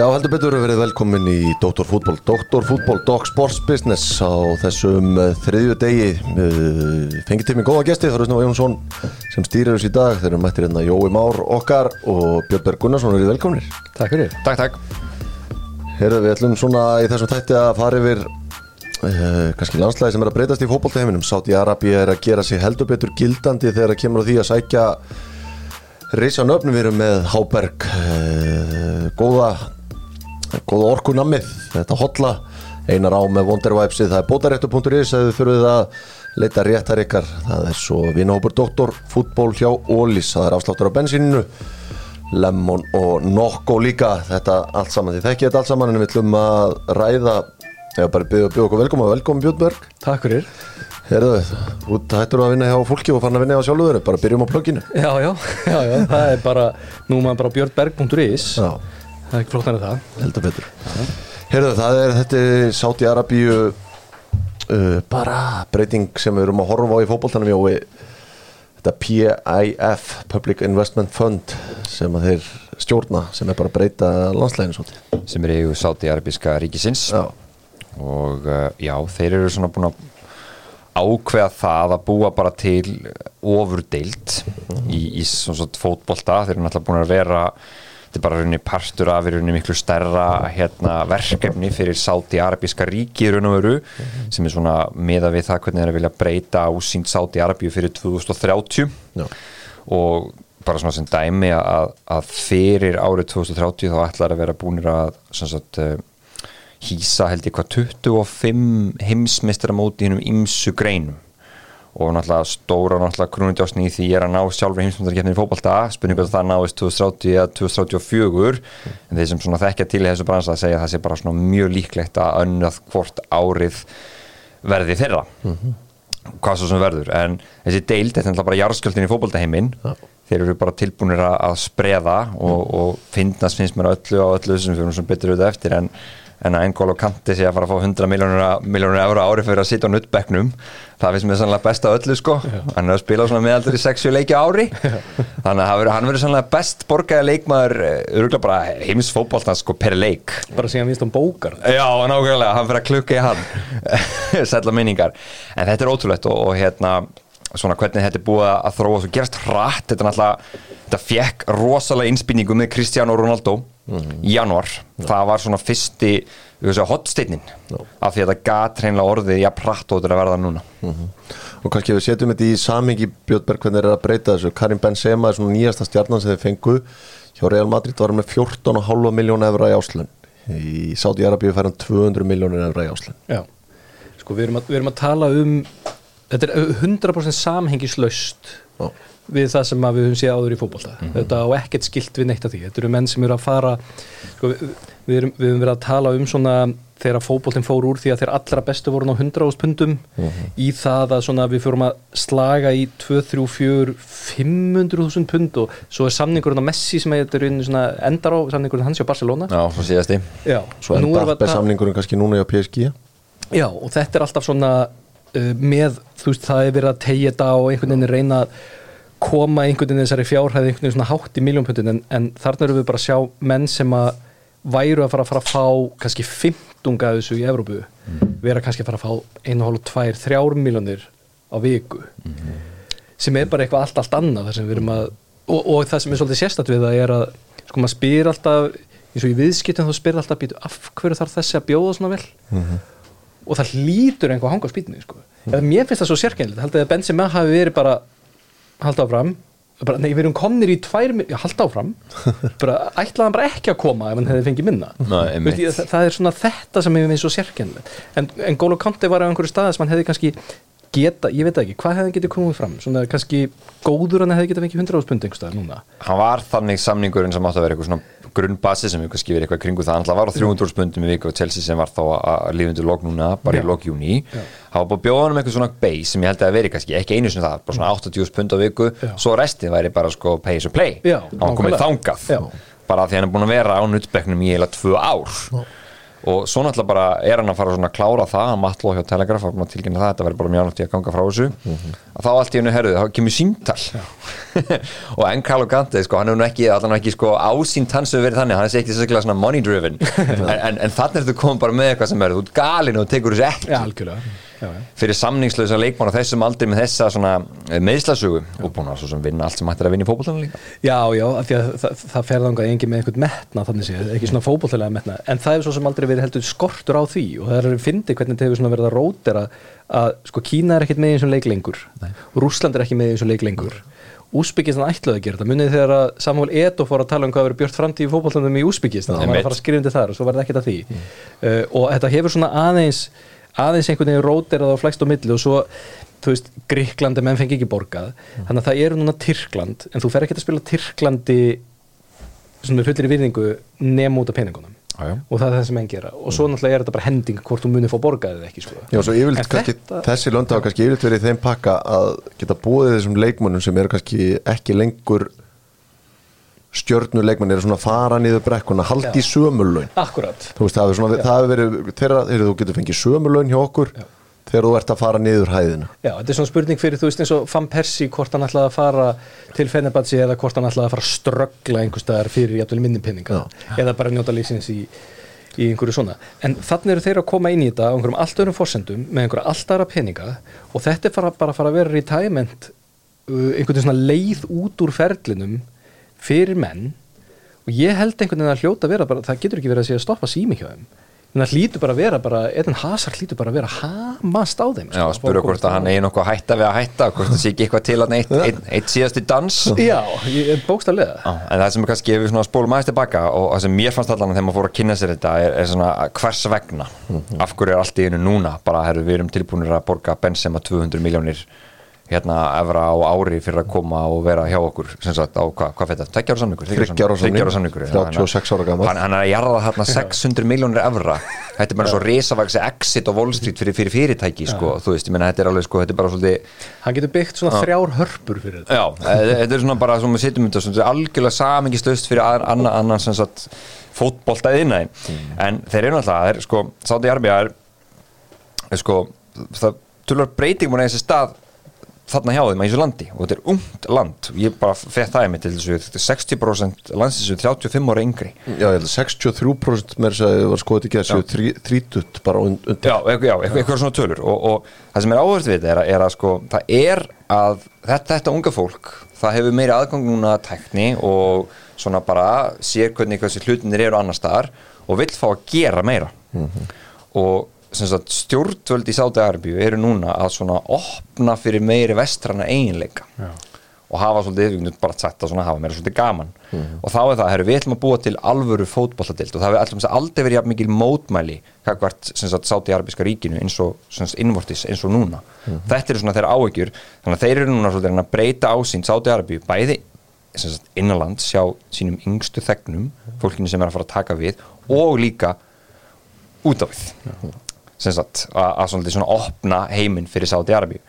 Já, heldur betur verið velkomin í Dr. Fútból Dr. Fútból, Dog Sports Business á þessum uh, þriðju degi uh, fengið til mig góða gesti, það er Snúa Jónsson sem stýrir þessu í dag, þeir eru mættir hérna Jói Már okkar og Björn Berg Gunnarsson verið velkominir. Takk fyrir Takk, takk Herðu, við ætlum svona í þessum tætti að fara yfir uh, kannski landslæði sem er að breytast í fótboltaheiminum Sáti Arabi er að gera sig heldur betur gildandi þegar það kemur á því að sækja reysa nöfnum við erum með Háberg uh, góða góða orkunammið, þetta hotla einar á með Wondervibesið, það er bótaréttu.is eða þið þurfið að leita réttar ykkar, það er svo vinahópur doktor, fútból hjá Ólís það er afsláttur á bensíninu Lemon og Nokko líka. Þetta allt saman, þið þekkið þetta allt saman en við ætlum að ræða. Eða bara byggja bygg okkur velkomin, velkomin Björnberg Takk fyrir. Herðu, þú hættur að vinna hjá fólki og fann að vinna hjá sjálfur, bara byrjum á plögginu. Já, já, já, já, það er bara nú maður bara björnberg.is Það er ekki flottan en það. Heldur betur. Heyrðu, það er þetta Sáti Arabíu uh, bara breyting sem við erum að horfa á í fótboltanum Jói. Þetta PIF Public Investment Fund sem að þeir stjórna sem er bara að breyta landslæginu svolítið. Sem er í Sáti-Arabíska ríkisins. Já, og uh, já, þeir eru svona búin að ákveða það að búa bara til ofurdeild í, í svona svona fótbolta. Þeir eru náttúrulega búin að vera þetta er bara rauninni partur af rauninni miklu stærra hérna, verkefni fyrir Sáti-Arabíska ríki í raun og veru sem er svona miða við það hvernig þeir vilja breyta ásýnd Sáti-Arabíu fyrir 2030 já, og bara svona sem dæmi að, að fyrir árið 2030 þá ætlar að vera búinir að sagt, uh, hýsa held ég hvað 25 heimsmeistra móti hinnum ímsu greinum og náttúrulega stóra náttúrulega krúnudjásni í því ég er að ná sjálfur heimsmeistarkeppnin í fótbolta. Spurningu að það náist 2030 eða 2034 en þeir sem svona þekkja til í þessu bransa að segja að það sé bara svona mjög líklegt að önnað hvort árið verði þeirra. Hvað svo sem verður. En þessi deild, þetta er náttúrulega bara jarðskjöldin í fótboltaheimin. Já. þeir eru bara tilbúinir að, spreða og, og finnast finnst mér öllu á öllu sem fyrir betur auðvitað eftir en, en að Engól og Kanti sé að fara að fá 100 miljónur ára ári fyrir að sitja á nuttbekknum það finnst mér sannlega best að öllu sko. Hann er að spila svona meðaldur í 60 leiki á ári. Þannig að hann verður- hann verður sannlega best borgaði leikmaður öruglega bara heims fótboltans sko per leik. Bara síðan vinstum bókar. Já, nákvæmlega, hann fyrir að klukka í hann. Sætla minningar. En þetta er ótrúlegt og, og hérna Svona hvernig þetta er búið að þróa Svo gerast hratt, þetta Þetta fekk rosalega innspýningu með Cristiano Ronaldo Í januar Það var svona fyrsti hotsteinnin Af því að þetta gat hreinlega orðið Já, pratt og þetta er að verða núna. Og kannski við setjum þetta í samingi Björnberg hvernig eru að breyta þessu? Karim Benzema er svona nýjasta stjarnan sem þeir fengu hjá Real Madrid var hann með 14,5 miljón evra í áslun í Sáti Arabíu fær hann 200 miljónir evra í áslun Já, sko við erum að, við erum að tala um Þetta er 100% samhengislaust Já. Við það sem við höfum séð áður í fótbolta. Þetta á ekkert skilt við neitt af því. Þetta eru menn sem eru að fara sko, við, við, erum, við höfum verið að tala um svona þegar fótboltin fór úr því að þeir allra bestu voru á 100 pundum í það að svona við fórum að slaga í 2, 3, 4, 500.000 pund og svo er samningurinn á Messi sem er svona, endar á samningurinn hans hjá Barcelona. Já, svo síðasti. Já, svo er ta- samningurinn kannski núna hjá PSG Já, og þetta er alltaf svona uh, með, þú veist, það er verið að tegja þetta og einhvern veginn reyna að koma einhvern veginn þessari fjárhæði einhvern veginn svona hátt í miljónpundin en, en þarna erum við bara að sjá menn sem að væru að fara að fara að fá kannski 15 af þessu í Evrópu vera kannski að fara að fá 1,5, 2, 3 miljónir á viku. Sem er bara eitthvað allt, allt annað þar sem við erum að og, og það sem er svolítið sérstætt við það er að sko maður spyr alltaf eins og í viðskiptum þá spyr alltaf býtu af hverju þarf þessi að bjóða svona vel? Og það hlýtur einhvað að hanga á spýtni sko. eða mér finnst það svo sérkennilegt haldið að Benzema hafi verið bara halda áfram. Bara, nei, við erum komnir í tvær já, halda áfram. Bara, ætlaði hann bara ekki að koma ef hann hefði fengið minna? Nei, veist, ég, það, það er svona þetta sem hefur verið svo sérkennilegt. En, en Gólo Kanti var á einhverju staði sem hann hefði kannski geta, ég veit ekki, hvað hefði hann getið komið fram? Svona kannski góður hann hefði getið fengið 100 áspund einhverstaðar núna? Hann var þannig samningurinn sem átti að vera eitthvað svona grunnbasi sem við kannski verið eitthvað kringu það var á 300 spundum í viku og Chelsea sem var þá að lífundu lók núna bara Já. í lók júni hann var búið að bjóða hann um eitthvað svona base sem ég held að veri kannski ekki einu sinni það, bara svona 80 spund á viku. Já. svo restið væri bara sko pay you play. Já, var komið Já. bara því hann er búin að vera á nuttbekknum í eiginlega tvö ár og svo náttúrulega bara er hann að fara að klára það að matló hjá Telegraph að tilkynna það, þetta verður bara mjög náttúrulega að ganga frá þessu. Að þá allt í hennu herðu, þá kemur síntal og N'Golo Kante sko, hann hefur nú ekki, allan ekki sko, ásýnt hans hefur verið þannig, hann er ekki sérstaklega svona money driven. En, en, en þannig er þú komið bara með eitthvað sem er, þú ert galinn og þú tekur þessu ekki Fyrir samningslösa leikmann á þessum aldrei með þessa svona meðslasögu og búin að vinna allt sem hættir að vinna í fótbollana líka. Já, já, að það, það fer þangað engin með einhvern metna þannig séð, ekki svona fótbolllega metna en það hefur svo sem aldrei verið heldur skortur á því og það er fyndi hvernig þetta hefur verið að rótera að sko Kína er ekkert með eins og leik lengur Rússland er ekki með eins og leik lengur. Úsbyggistan ætlaði að gera þetta munið þegar að Samuel Eto fór að tala um hvað verið björt framtíð í fótbollandum í Úsbyggistan hann var að fara að skrifa undir þar og svo var þetta ekkert að því. Uh, og þetta hefur svona aðeins aðeins einhvern veginn róterað og flæst á milli og svo, þú veist, Gríklandi menn fengi ekki borgað, þannig að það eru núna Tyrkland, en þú fer ekki að spila Tyrklandi svona fullir í virðingu nema út af peningunum. Já, já. og það er það sem enn gera. Og svo náttúrulega er þetta bara hending hvort þú munir fá borgað eða ekki sko. Já, kannski, þetta- þessi lönd hafa kannski yfirleitt verið í þeim pakka að geta búið þessum leikmönnum sem eru kannski ekki lengur stjörnu leikmenn eru svona að fara niður brekkuna, haldi í veist, það hefur verið þeirra, þú getur fengið sömurlaun hjá okkur þegar þú ert að fara niður hæðina. Já, þetta er svona spurning fyrir, þú veist, eins og Van Persie hvort hann ætlaði að fara til Fenerbahce eða hvort hann ætlaði að fara að ströggla einhvers staðar fyrir jafnvel minni peninga eða bara njóta lífsins í, í einhverju svona. En þannig eru þeir að koma inn í þetta á einhverjum allt öðrum forsendum með einhverja allt aðra peninga og þetta er bara að fara að vera retirement uh, einhvern veginn svona leið út úr ferlinum fyrir menn og ég held einhvern veginn að hljóta að vera bara, það getur ekki verið að sé að stoppa sími hjá þeim. En það hlýtur bara að vera bara, Eden Hazard hlýtur bara að vera hamast á þeim Já, sko, spura hvort að hann eigi nokkuð að hætta við að hætta hvort það sé ekki eitthvað til að eitt, eitt, eitt síðasti dans. Já, ég er bókstaflega. Já, en það sem er kannski ef við svona spólum aðeins tilbaka og það sem mér fannst allan þegar maður fór að kynna sér þetta er, er svona hvers vegna? Af hverju er allt í einu núna? Bara herru við erum tilbúinir að borga Benzema 200 miljónir hérna efra á ári fyrir að koma og vera hjá okkur sem sagt á hvað hva tveggjára samningur Þriggja ára samning, Þriggja ára samningur já, 36 ára gamall. hann, er að jarða þarna 600 miljónir evra. Þetta er bara svo risavaxi exit á Wall Street fyrir, fyrir fyrirtæki sko, þú veist, ég meina þetta er alveg sko, þetta er bara svolítið Hann getur byggt svona þrjár hörpur fyrir þetta. Já, e- þetta er svona bara svona svona algjörlega samingislaust fyrir annan, annan, annan sem sagt fótboltað innæðin en þeir eru náttúrulega, sko Sáti Arbja er, er sko það tölur breyting múin að þessi stað þarna hjá þeim að þessu landi. Og þetta er ungt land. Ég bara fekk það í mig til þessu 60% landsins er 35 ára yngri. Já, ég held að 63% með þess að það var skoðið gerð séu þrí- þrítut bara und- undir. Já, já, eitthvað, svona tölur. Og, og það sem er áhört við þetta er, að- er að sko það er að þetta, þetta unga fólk það hefur meiri aðgang núna að tækni og svona bara sér hvernig þessi hlutinir eru annar staðar og vill fá að gera meira. Og sem sagt, stjórnvöld í Sáti Arbíu eru núna að svona opna fyrir meiri vestrana eiginleika já. og hafa svolítið, bara að svona hafa meira svolítið gaman. Og þá er það, herru, við ætlum að búa til alvöru fótbolladild og það er alltaf aldrei verið jafn mikil mótmæli kakvart Sáti Arbíska ríkinu eins og sagt, innvortis eins og núna. Þetta eru svona þeirra áhyggjur. Þannig að þeir eru núna svolítið að breyta ásýnd Sáti Arbíu bæði innanlands sjá sínum yngstu þegnum fólkinu sem er að fara að taka við og líka út af sem sagt, að, að svona, svona opna heiminn fyrir Sáti Arabíu.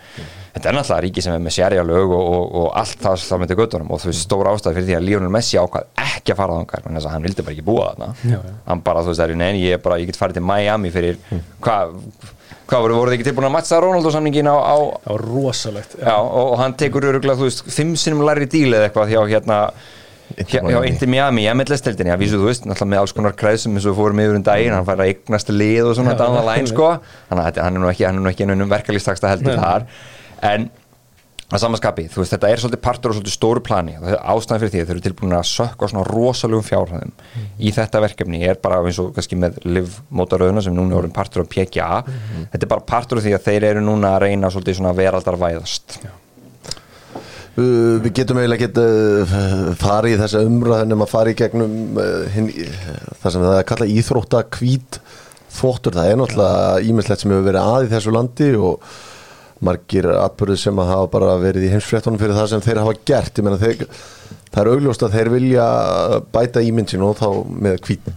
Þetta er náttúrulega ríki sem er með sérja lög og, og, og allt það sem þetta göttunum og þú veist stóra ástæði fyrir því að Lionel Messi ákvað ekki að fara þangar en þess að hann vildi bara ekki búa þarna. Já, já. hann bara, þú veist, það er neini, ég, er bara, ég get farið til Miami fyrir, hvað hvað voru, voru þið ekki tilbúin að matcha Ronaldo samningin á, á rosalegt já, og, hann tekur öruglega, þú veist, fimm sinnum læri díl eða eitthvað hjá hérna hjá Inter Miami, ég með lesteldinni, að vísu þú veist, náttúrulega með alls konar kreðsum eins og fórum yfir um daginn, hann fær að eignast lið og svona Já, þetta annað læn, sko. Þannig að hann er nú ekki, hann er nú ekki ennum verkalýstaksta heldur þar, en að samanskapi, þú veist, þetta er svolítið partur og svolítið stóru plani. Ástæðan fyrir því að þau eru tilbúin að sökka á svona rosalegum fjárhæðum í þetta verkefni er bara eins og kannski með liv mótaröðuna sem núna er partur af PGA þetta er bara partur af því að þeir eru núna að reyna svolítið svona veraldarvæðast. Uh, Við getum eiginlega geta uh, farið í þessa umræðin um að fara í gegnum hinn, uh, það sem það er að kalla íþrótta kvít þvottur, það er náttúrulega ímislegt sem hefur verið að í þessu landi og margir atbyrðið sem að hafa bara verið í heimsfréttunum fyrir það sem þeir hafa gert, ég meina þeir það er augljóst að þeir vilja bæta ímynd sín og þá með kvít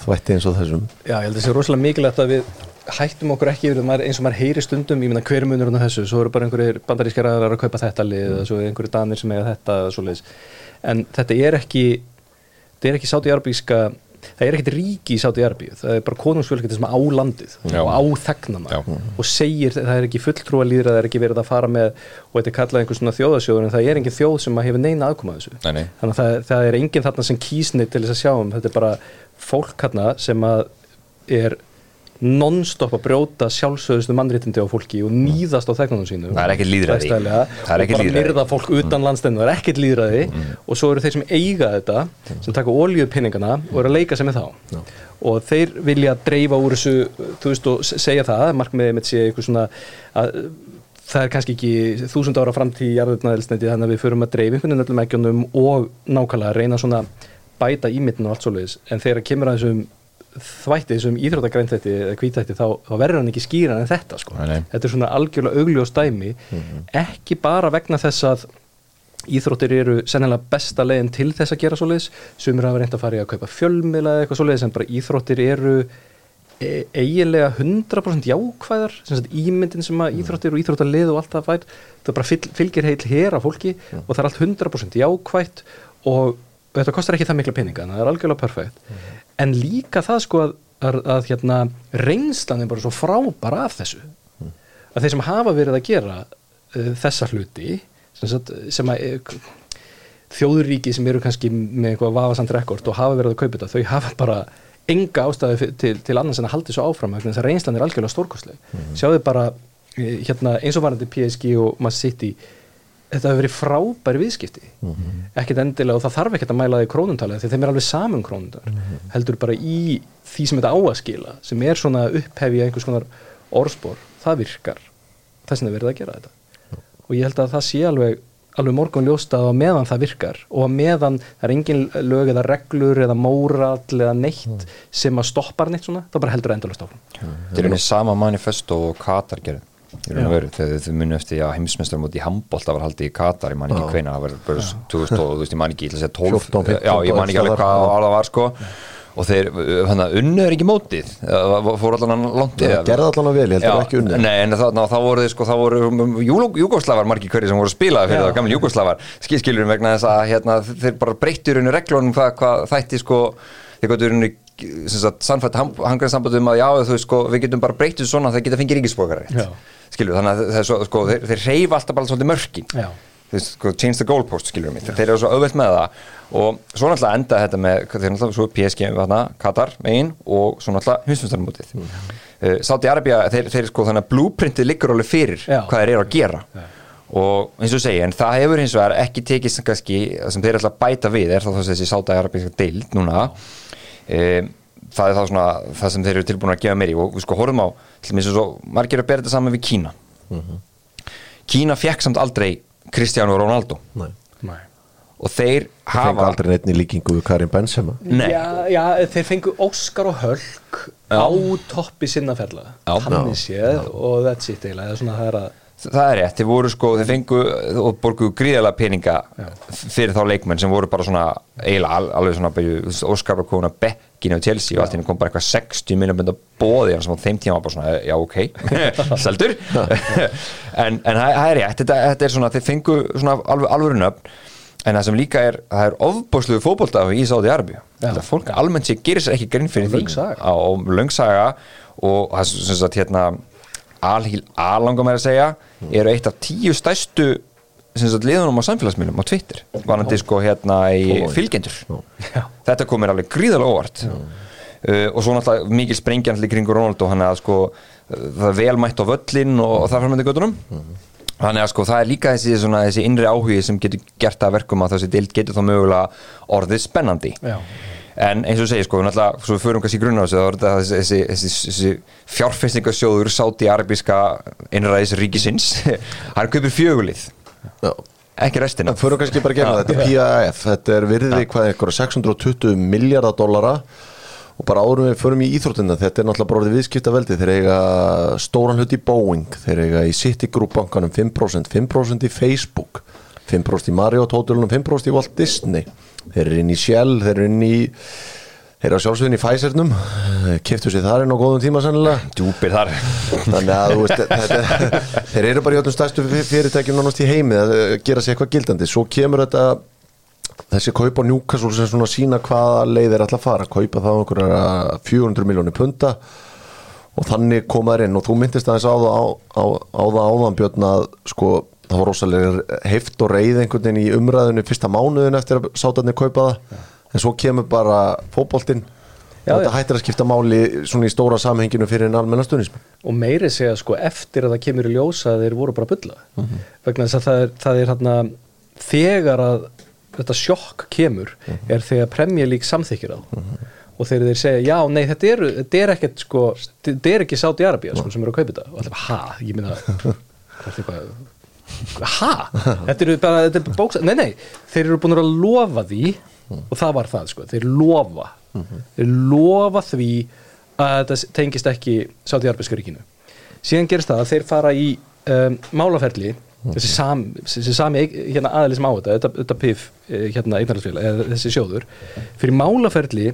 þvætti eins og þessum. Já, ég held að það sé rosalega mikilvægt að við hættum okkur ekki yfir það eins og maður heyri stundum ég meina hver er munurinn á þessu, svo eru bara einhverjir bandarískar aðrar að kaupa þetta lið eða svo eru einhverjir danir sem eiga þetta eða svoleiðis en þetta er ekki þetta er ekki arbíska það er ekkert ríki í Sáti Arbíu það er bara konungsfjölskyldi sem á landið Já. og á þegnana og segir það er ekki fulltrúa líðra, það er ekki verið að fara með og þetta er kallað einhver svona þjóðasjóður en það er engin þjóð sem að hefur neina aðkoma að þessu Nei, nei. þannig að það, það er engin þarna sem kýsni til þess að sjá um, þetta er bara fólk hérna sem að er non-stop að brjóta sjálfsögðustu mannréttindi á fólki og nýðast á þegnunum sínum. Það er ekkert er ekkert og bara myrða fólk utan landstæðinu, það er ekkert líðræði og svo eru þeir sem eiga þetta sem taka olíupinningana og eru að leika sem er þá. Og þeir vilja dreifa úr þessu þú veist og segja það, markmiðið mitt sé eitthvað svona að það er kannski ekki þúsund ára framtíð í jarðurnaðelsneti þannig að við förum að dreifa einhvern veginn öllum ekkjónum og nákvæmlega reyna svona bæta ímyndin og allt svoleiðis. En þegar kemur að þessum þvætti, þessum íþróttagræntætti eða hvítætti þá, þá verður hann ekki skýran en þetta sko. Nei, þetta er svona algjörlega augljós dæmi. Ekki bara vegna þess að íþróttir eru sennilega besta leiðin til þess að gera svoleiðis. Sumir hafa reynd að fara í að kaupa fjölmila eða eitthvað svoleiðis en bara íþróttir eru e eiginlega 100% jákvæðar sem sagt ímyndin sem að íþróttir og íþróttarlið og allt það fær það bara fyl, fylgir heil hér af fólki og það er allt 100% jákvætt og, og þetta kostar ekki það mikla peninga þannig að það er algjörlega perfekt en líka það sko að, að, að hérna, reynslan er bara svo frábær af þessu. Að þeir sem hafa verið að gera uh, þessa hluti sem, sagt, sem að uh, þjóðuríki sem eru kannski með eitthvað vafasamt rekord og hafa verið að kaupa þetta þau hafa bara enga ástæði til, til annars en að halda þessu áfram vegna þess að reynslan er algjörlega stórkostleg. Sjáðu bara eh, hérna, eins og varandi PSG og Man City þetta hefur verið frábæri viðskipti. Ekkert endilega og það þarf ekkert að mæla það í krónuntalið því þeim er alveg saman krónundar. Heldur bara í því sem þetta á að skila sem er svona upphefja einhvers konar orðspor, það virkar. Þess er verið að gera þetta. Og ég held að það sé alveg alveg morgun ljóst að meðan það virkar og að meðan það er engin lög eða reglur eða mórall eða neitt sem að stoppar neitt svona, það bara heldur endalast áfram. Þetta er einnig sama manifesto og Katar gerði þegar þau muni eftir að heimsmeistar múti í handbólta var haldið í Katar ég man ekki hveina, það var bara 2000 og þú veist, ég man ekki, ég ætla að segja 12 14, 15 já, ég man ekki alveg hvað það var sko. Og þeir, hann að unnu er ekki mótið það fór allan langt Það gerði allan vel, ég held að það ekki unnið Nei, en það, ná, þá voru þeir sko, þá voru Júgoslavar margir hverju sem voru að spila fyrir það, gamli Júgoslavar, skilskilurum vegna þess að hérna, þeir bara breyttu í rauninu reglunum hvað, hvað þætti sko, þeir gáttu í rauninu sannfætt hangrið sambandum að já, þú veist sko, við getum bara breyttu svona að það geta fengið ríkisbókar Já. skilur, þannig að það er svo, sko, þeir, þeir reyfa alltaf bara svolítið mörkin. Já. Þú veist, sko, change the goalpost, skilur mig. Þeir eru svo auðvelt með það. Og svo náttúrulega enda þetta með, þeir náttúrulega svo PSG þarna, Katar megin og svo náttúrulega hinsumstarmótið mm. uh, Sáti Arabia, þeir, þeir sko þannig að blueprintið liggur alveg fyrir Já. hvað þeir eru að gera. Og eins og segja, en það hefur hins vegar ekki tekið sem kannski, það sem þeir ætla að bæta við er þá þessi Sáti Arabíska deild núna um, það er þá svona það sem þeir eru tilbúin að gefa meir í og við sko horfum á, til mér svo margir að bera þetta saman við Kína Kína fekk samt aldrei Cristiano Ronaldo Nei. Nei. og þeir Það fengi hafa aldrei neitt í líkingu við Karim Benzema Nei. Já, já, þeir fengu Óskar og Hölk á toppi sinnaferla Já. þannig Já. séð og that's it eiginlega, það er svona það er að það er rétt, þeir voru sko, þeir fengu og borguðu gríðalega peninga fyrir þá leikmenn sem voru bara svona eiginlega al- alveg svona komin að bekkinu á Chelsea og allt einu kom bara eitthvað 60 miljón mynda bóði hann sem á þeim tíma var bara svona, já ok seldur. En, en það er rétt, þetta, þetta er svona þeir fengu svona alveg alvöru nöfn. En það sem líka er, það er ofbásluðu fótboltafi í Sáði Arabíu. Þetta fólk almennt sér gerir sér ekki grinn fyrir Og því á og löngsaga og það er sagt hérna Alhíl A-langar mér að segja eru eitt af tíu stærstu sem sagt liðunum á samfélagsmiðlum á Twitter. Varandi sko hérna í fylgjendur. Já. þetta komir alveg gríðalega óvart. Uh, og svo náttúrulega mikil sprengjan allir kringur Ronaldo hann að sko það er vel mætt á völlin og, og það framöndi göttunum þannig að sko það er líka þessi, svona, þessi innri áhugi sem getur gert að verkum að þessi deild getur þá mögulega orðið spennandi. Já. En eins og segir sko, náttúrulega, svo við förum kannski í grunna á þessu, þá er þetta þessi, þessi, þessi, fjárfestingasjóður sáti arabíska innræðis ríkisins hann kaupir fjögulið, Já. ekki restina. Það fyrir kannski bara að gera þetta PAF, þetta er virði hvað eitthvað 620 miljardar dollara. Og bara árum við förum í íþróttina þetta er náttúrulega bara orðið viðskipta veldi þeir eiga stóran hlut í Boeing þeir eiga í Citigroup bankanum 5% 5% í Facebook 5% í Marriott hótelunum 5% í Walt Disney þeir eru inn í Shell, þeir eru inn í þeir eru á sjálfsögðin í Pfizernum. Kiftu sér þar inn á góðum tíma sennilega. Djúpir þar. Þannig að veist, þetta, þeir eru bara í öllum stærstu fyrirtækjum nánast í heimi að eh, gera sér eitthvað gildandi. Svo kemur þetta þessi kaup á Newcastle sem svona sína hvaða leið er alltaf að fara. Kaupa það á einhverja 400 miljónir punta og þannig koma þær inn. Og þú myndist aðeins á það á, á, á það áðan Björn að sko það var rosalega heift og reið einhvern veginn í umræðinu fyrsta mánuðin eftir að sátarnir kaupa það. En svo kemur bara fótboltinn. Já, og þetta já. hættir að skipta máli svona í stóra samhenginu fyrir en almenna stundism og meiri segja sko eftir að það kemur í ljósa þeir voru bara að bulla. Vegna þess að það er, það er hérna, þegar að þetta sjokk kemur er þegar League samþykir á og þegar þeir segja já, nei, þetta er, er ekkert sko, þetta er ekki Saudi Arabia sko, sem eru að kaupa þetta. Og allir, ha, ég minna ha, þetta eru bara þetta er bóksa, nei, nei, þeir eru búin að lofa því og það var það sko, þeir lofa. Þeir lofa því að þetta tengist ekki Saudi Arabíska ríkinu. Síðan gerist það að þeir fara í um, málaferli þessi, sam, þessi sami hérna aðeins sem á þetta þetta, þetta pif eh, hérna eða þessi sjóður fyrir málaferli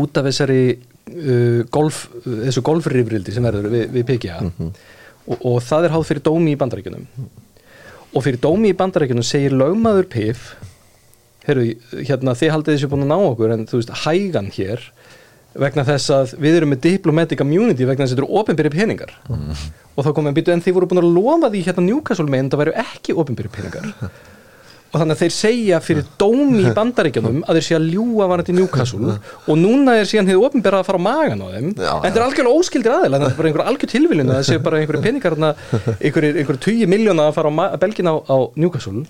út af þessari uh, golf, þessu golfrifrildi sem verður við, við PGA og, og það er háð fyrir dómi í bandaríkjunum og fyrir dómi í bandaríkjunum segir lögmaður PIF heyrðu, hérna þið haldið þessu búin að ná okkur en þú veist, hægan hér vegna þess að við erum með diplomatic immunity vegna þess að þetta eru ofinbyrri peningar. Og þá komum við að býtu en þið voru búin að lofa því hérna Newcastle meginn það væru ekki ofinbyrri peningar og þannig að þeir segja fyrir dómi í bandaríkjunum að þeir sé að ljúa varandi Newcastle. Og núna er síðan hefur ofinbyrra að fara á magan á þeim. Já, en þetta er algjörlega óskildir aðeins þetta er bara einhver algjör tilviljun að það sé bara einhverju peningar einhverju, tugi miljóna að fara á belgina á, á Newcastle.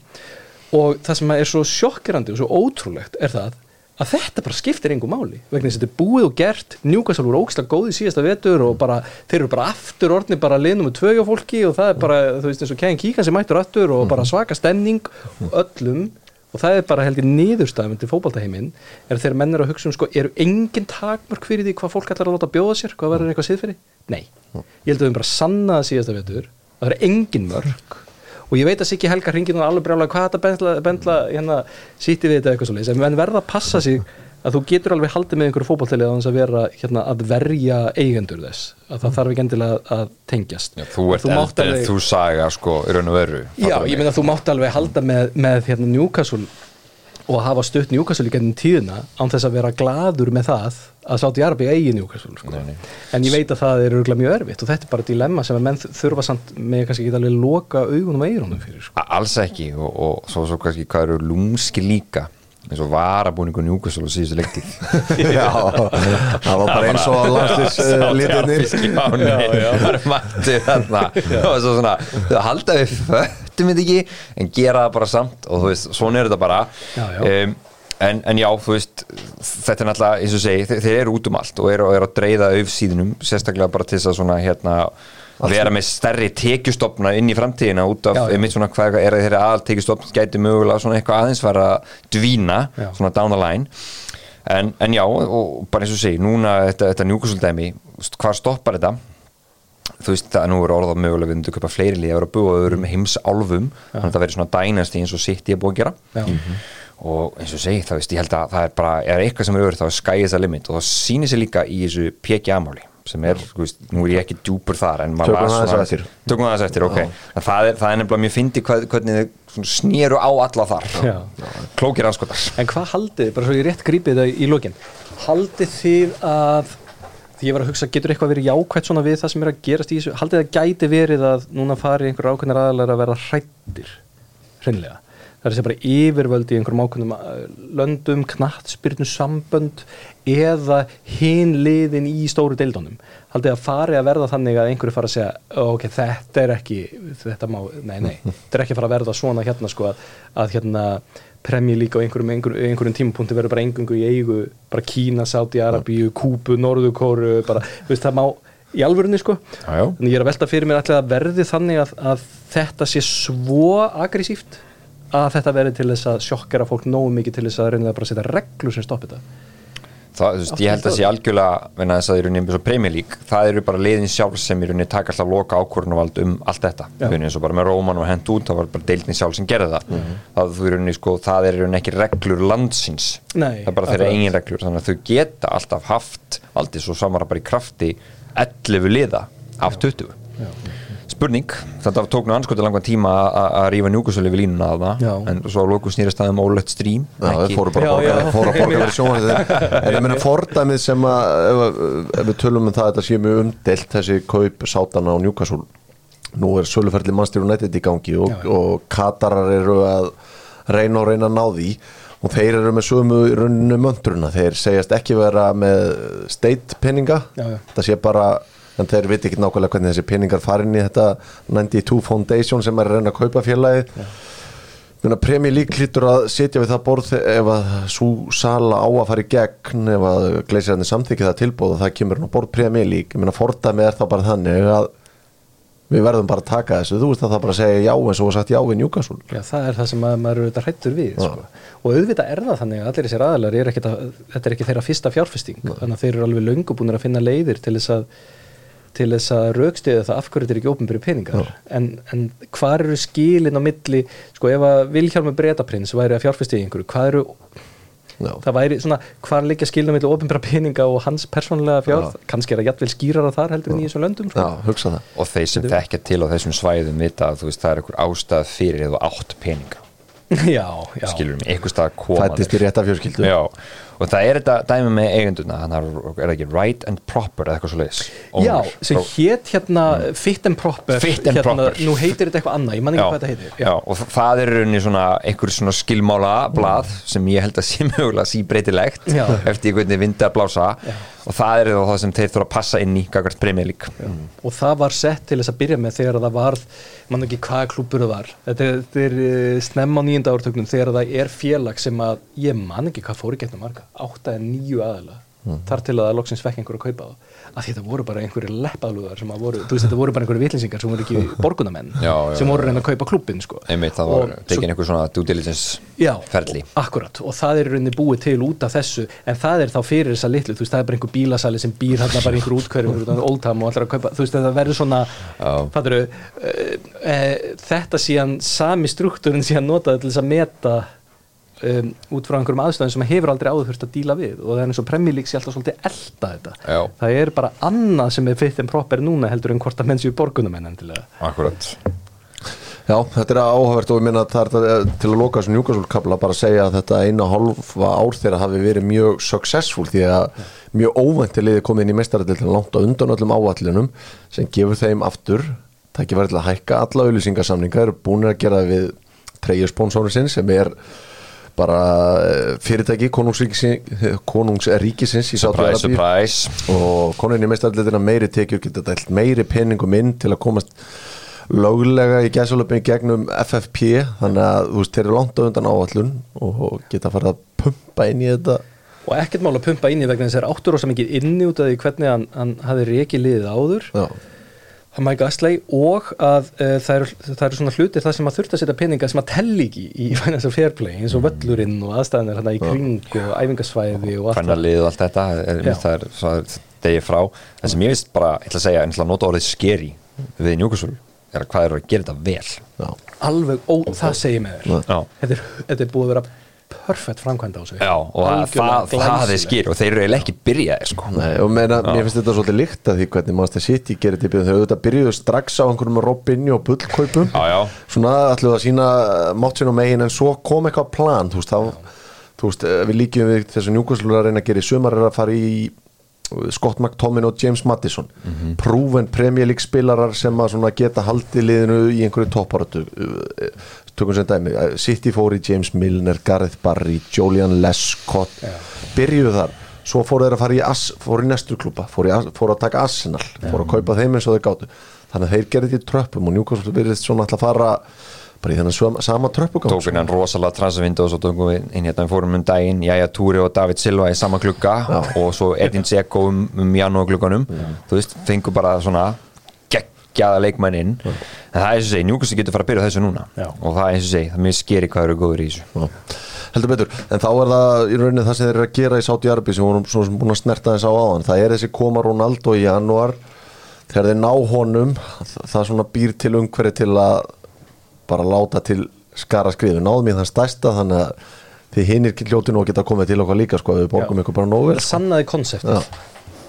Og það sem er svo sjokkirandi og svo ótrúlegt er það að þetta bara skiptir engu máli vegna þess að þetta er búið og gert. Newcastle voru ógislega góði síðasta vetur og bara, þeir eru bara aftur orðni bara liðnum með tvögja fólki og það er bara, þú veist eins og Kæðin Kíkan sem mættur aftur og bara svaka stemning öllum. Og það er bara held í niðurstæðum til fótboltaheiminn er þegar menn eru að hugsa um sko, eru engin takmörk fyrir því hvað fólk ætlar að láta bjóða sér hvað verður eitthvað siðfyrir? Nei, ég held að við bara sannað síðasta vetur það er engin mörk og ég veit að Siggi Helga hringir nú alveg brjálega hvað þetta bendla, bendla hérna sýtti við þetta eitthvað svo en menn verða að passa sig að þú getur alveg haldið með einhverju fótballtelið að að vera hérna, að verja eigendur þess að það þarf ekki endilega að tengjast. Já, þú ert eldri, alveg- þú saga sko, í raun og veru Já, ég mig? meina að þú mátt alveg halda með, með hérna, Newcastle og hafa stutt Newcastle í gennum tíðina án þess að vera gladur með það að sátt í Arabi eigi Newcastle sko. Nei, nei. en ég veit að það er örgulega mjög erfitt og þetta er bara dilemma sem að menn þurfa samt með kannski ekki alveg loka augunum og eyrunum fyrir sko. Alls ekki og, og svo, svo kannski hvað eru lúmski líka eins og varabúningu njúkasól og síðustu leiktið Já, það var bara eins og landslis litirnir það er mættu þarna og svo svona, þau halda við ekki en gera það bara samt og þú veist, svona er þetta bara Já, já. Um, en, en já, þú veist þetta er náttúrulega, eins og segi, þeir, eru út um allt og eru, eru að dreiða auðsíðunum sérstaklega bara til þess að svona hérna vera með stærri tekjustofna inn í framtíðina út af, já. einmitt svona hvað er þeirra aðal tekjustofn gæti mögulega svona eitthvað aðeins fara að dvína, Já. svona down the line en, en já, og bara eins og segi núna þetta, þetta njúkusöldæmi hvað stoppar þetta þú veist það nú er orðað mögulega við myndum að kaupa fleiri liða og búa öðrum heimsálfum þannig að það verður svona dænasti eins og sitt ég er búið að gera. Já. og eins og segi það veist ég held að það er bara er eitthvað sem er öðru þá er is the limit. Og það sýnir sér líka í þessu PGA-máli sem er, þú veist, nú er ég ekki djúpur þar en maður aðeins svona- tökum aðeins eftir, ok. Það er, það er nefnilega mjög fyndi hvernig þið snéru á alla þar. Já. klókir anskotar En hvað haldið, bara svo ég rétt grípið það í lokin. Haldið þið að því ég var að hugsa, getur eitthvað verið jákvætt svona við það sem er að gerast í þessu, haldið það gæti verið að núna fari einhver ákveðnar aðalega að verða hrættir, hreinlega? Það er segja bara yfirvöld í einhverjum ákveðnum uh, löndum, knattspyrnu sambönd eða hin liðin í stóru deildunum. Haldið að fari að verða þannig að einhverju fara að segja ok, þetta er ekki þetta má, nei, nei, þetta er ekki að fara að verða svona hérna sko að hérna Premier League á einhverjum, einhverjum, einhverjum tímapunkti verður bara engungu í eigu bara Kína, Saudi Arabíu, Kúbu, Norðurkóru bara, veist, það má í alvörunni sko. Já, já. en ég er að velta fyrir mér allir að verði þannig að, að þetta sé svo aggressíft að þetta verði til þess að sjokkera fólk nógu mikið til þess að reyna að bara setja reglur sem stoppi þetta það, veist, ég held að sé algjörlega venna þess að rauninni eins og Premier League það eru bara liðin sjálf sem í rauninni taka alltaf loka ákvörnuvald um allt þetta. Já. Eins og bara með Róman og hent út það var bara deildin sjálf sem gerði það. Mhm. það, þú, í rauninni, sko, það er rauninni ekki reglur landsins. Nei, það er bara þeirra eigin reglur þannig að þau geta alltaf haft valdið svo samara bara í krafti 11 liða af 20 spurning þetta tók nú anskotið langan tíma að- að rífa njúkusölu við línuna að það en svo lóku snýrist það um ólögt strím Já, þeir fóru bara að borga, já. fóru að borga fyrir sjónvarpið. en ég meina fordæmið sem að ef, ef við tölum um það að þetta sé mjög umdelt þessi kaup sátana á Newcastle nú er söluferli mannstýr United í gangi og, Já, já. og Katarar eru að reyna og reyna að ná því og þeir eru með sömu í rauninu möndruna þeir segjast ekki vera með state peninga Já, já. það sé bara en þeir viti ekki nákvæmlega hvernig þessi peningar farin í þetta 92 Foundation sem er að reyna að kaupa félagið. Muna, Premier League hlýtur að sitja við það borð ef að svo sala á að fara í gegn ef að gleysirarnir samþykja það tilbúð og það kemur nú borð League. Muna, fordæmi er þá bara þannig að við verðum bara að taka þessu. Þú veist að það bara segja já eins og sagt já við Newcastle. Já, það er það sem að maður er auðvitað hrættur við sko. og auðvitað er það þannig að allir þessir aðalar er að, þetta er ekki þeirra fyrsta fjárfesting. Þannig að þeir eru alveg löngu búinir að finna leiðir til þess að til þess að raukstiða það af hverju þetta er ekki ópenbæri peningar. En, en hvað eru skilin á milli sko ef að Vilhjálmur Bretaprins væri að fjárfesti í einhverju, hvað eru Já. það væri svona, hvað liggja skilin á milli ópenbæra peninga og hans persónlega fjár kannski er það jættvel skýrara þar heldur en í þessum löndum sko. Já, hugsa það. Og þeir sem þekkja til á þessum svæðum vita að þú veist það er einhver ástæð fyrir eða átt peninga. Já, já, skilur mig, einhver stað að koma Fættist í þeir. rétta fjölskyldu Já, og það er þetta dæmi með að er það ekki right and proper eða eitthvað svo leiðis Já, sem hét hérna Fit and Proper Mm. Fit and hérna, Proper. Nú heitir þetta eitthvað annað, ég man ekki hvað þetta heitir já, og þa- það er í rauninni svona einhver svona skilmála blað sem ég held að sé mögulega síbreytilegt Já. eftir hvernig vindi að blása og það er þá það sem þeir þurfa að passa inn í gagvart Premier League. Og það var sett til þess að byrja með þegar það var, mann ekki hvaða klúpur það var. Þetta er, þetta er eh, snemma á nýjunda ártöknum þegar það er félag sem að ég man ekki hvað fór í getnum marga átta en níu aðila þar til að það loksins fekk einhver að kaupa það að þetta voru bara einhverju leppaðluðar sem að voru, þú veist þetta voru bara einhverju vitlinsingar sem voru ekki borgunamenn Já, já, sem voru að reyna að kaupa klúbbin sko. einmitt það Og var svo- tekin einhver svona due diligence Já, ferli akkurat og það er rauninni búið til út af þessu en það er þá fyrir þessa litlu, þú veist, það er bara einhver bílasali sem býr hérna bara einhver útkverfum út af Oldham og allir að kaupa, þú veist, það verður svona Já. fattur uh, uh, þetta síðan sami struktúrin síðan notaði til þess að meta um, út frá einhverjum aðstæðum sem hefur aldrei áður þurft að díla við. Og það er eins og League sé alltaf svolítið elda þetta. Já. það er bara annað sem er fit and proper núna heldur en hvort að menn séu borgunumenn endilega. Akkurat. Já, þetta er áhugavert og ég minna að það er þetta- til að loka þessu njúkasúlkabla bara að segja að þetta eina hálfa ár þeirra hafi verið mjög successful því að mjög óvænti liði komið inn í mestaradildin langt á undan öllum áallinum sem gefur þeim aftur tækifæri til að hækka alla auðlýsingarsamninga eru búin að gera það við treyjusponsorinn sinn sem er bara eh, fyrirtæki konungsríkisins, konungsríkisins í surprise og koninni meistarleitina meiri tekjur geta dælt meiri peningum inn til að komast löglega í gæsalöpum gegnum FFP þannig að þú veist þeir eru langt á undan áallun og geta farið að pumpa inn í þetta. Og ekkert mál að pumpa inn í vegna þess að það er áttur rosa mikið inni út af því hvernig hann, hann hafi reikið liðið áður. Já, að Mike Astley og að uh, það, eru, það eru svona hlutir það sem að þurft að setja peninga sem að telli ekki í financial fair play eins og völlurinn og aðstæðanir hérna í kring og æfingasvæði og allt það. lið og allt þetta er, það er, það er degi frá. Það sem ég veist bara, ég ætla að segja, ætla að nota orðið skeri við njúkusúl er að hvað er að gera þetta vel. Já, alveg, ó, það segir Já. þetta er, þetta er búið að vera perfect framkvæmd á sig. Já, og það, það, er skýr og þeir eru ekki byrjaði sko. Nei, og meina, mér finnst þetta svolítið líkt að því hvernig Master City gerir þetta í byrjun. Þau auðvitað byrjuðu strax á einhverjum Robinho og bullkaupum. Já, já. svona ætluðu að sína mátt sín og megin en svo kom eitthvað plan þú veist, þá, þú veist eh, við líkjum við þessu njúkvæmslu að reyna að gera í sumar er að fara í Scott McTomin og James Madison mm proven Premier League spilarar sem að svona geta haldið liðinu í einhverju topparötu tökum sem dæmi City fór í James Milner, Gareth Barry Julian Lescott. Byrjuðu þar. Svo fóru þeir að fara í, As, fóru í næstu klúpa fóru, fóru að taka Arsenal fóru að kaupa þeim eins og þeir gátu. Þannig að þeir gerði þetta í tröppum og Newcastle virðist svona alltaf að fara bara í þennan sama, tröppugang tók innan rosalega transfervindu og svo tókum við inn hérna fórum um daginn Jæja Túri og David Silva í sama glugga og svo Edin Dzeko um, um janúarglugganum. Þú veist, fengur bara svona geggjaða leikmenn inn. En það er eins og segi, Newcastle getur fara að byrja þessu núna. Já. og það er eins og segi, það er mjög skeri hvað eru góður í þessu. Já, heldur betur, en þá er það í rauninni það sem þeir eru að gera í Sáti Arbi sem vorum svona sem búin að snerta þess á áðan. Það er þessi koma Ronaldo í janúar þegar þeir ná honum það, það svona býr til umhverju til að bara láta til skara skrifu, náðum í það stærsta þannig að þið hinir ekki hljótinu og geta komið til okkar líka sko, við borgum Já. ykkur bara nógu vel sko. sannaði konseptið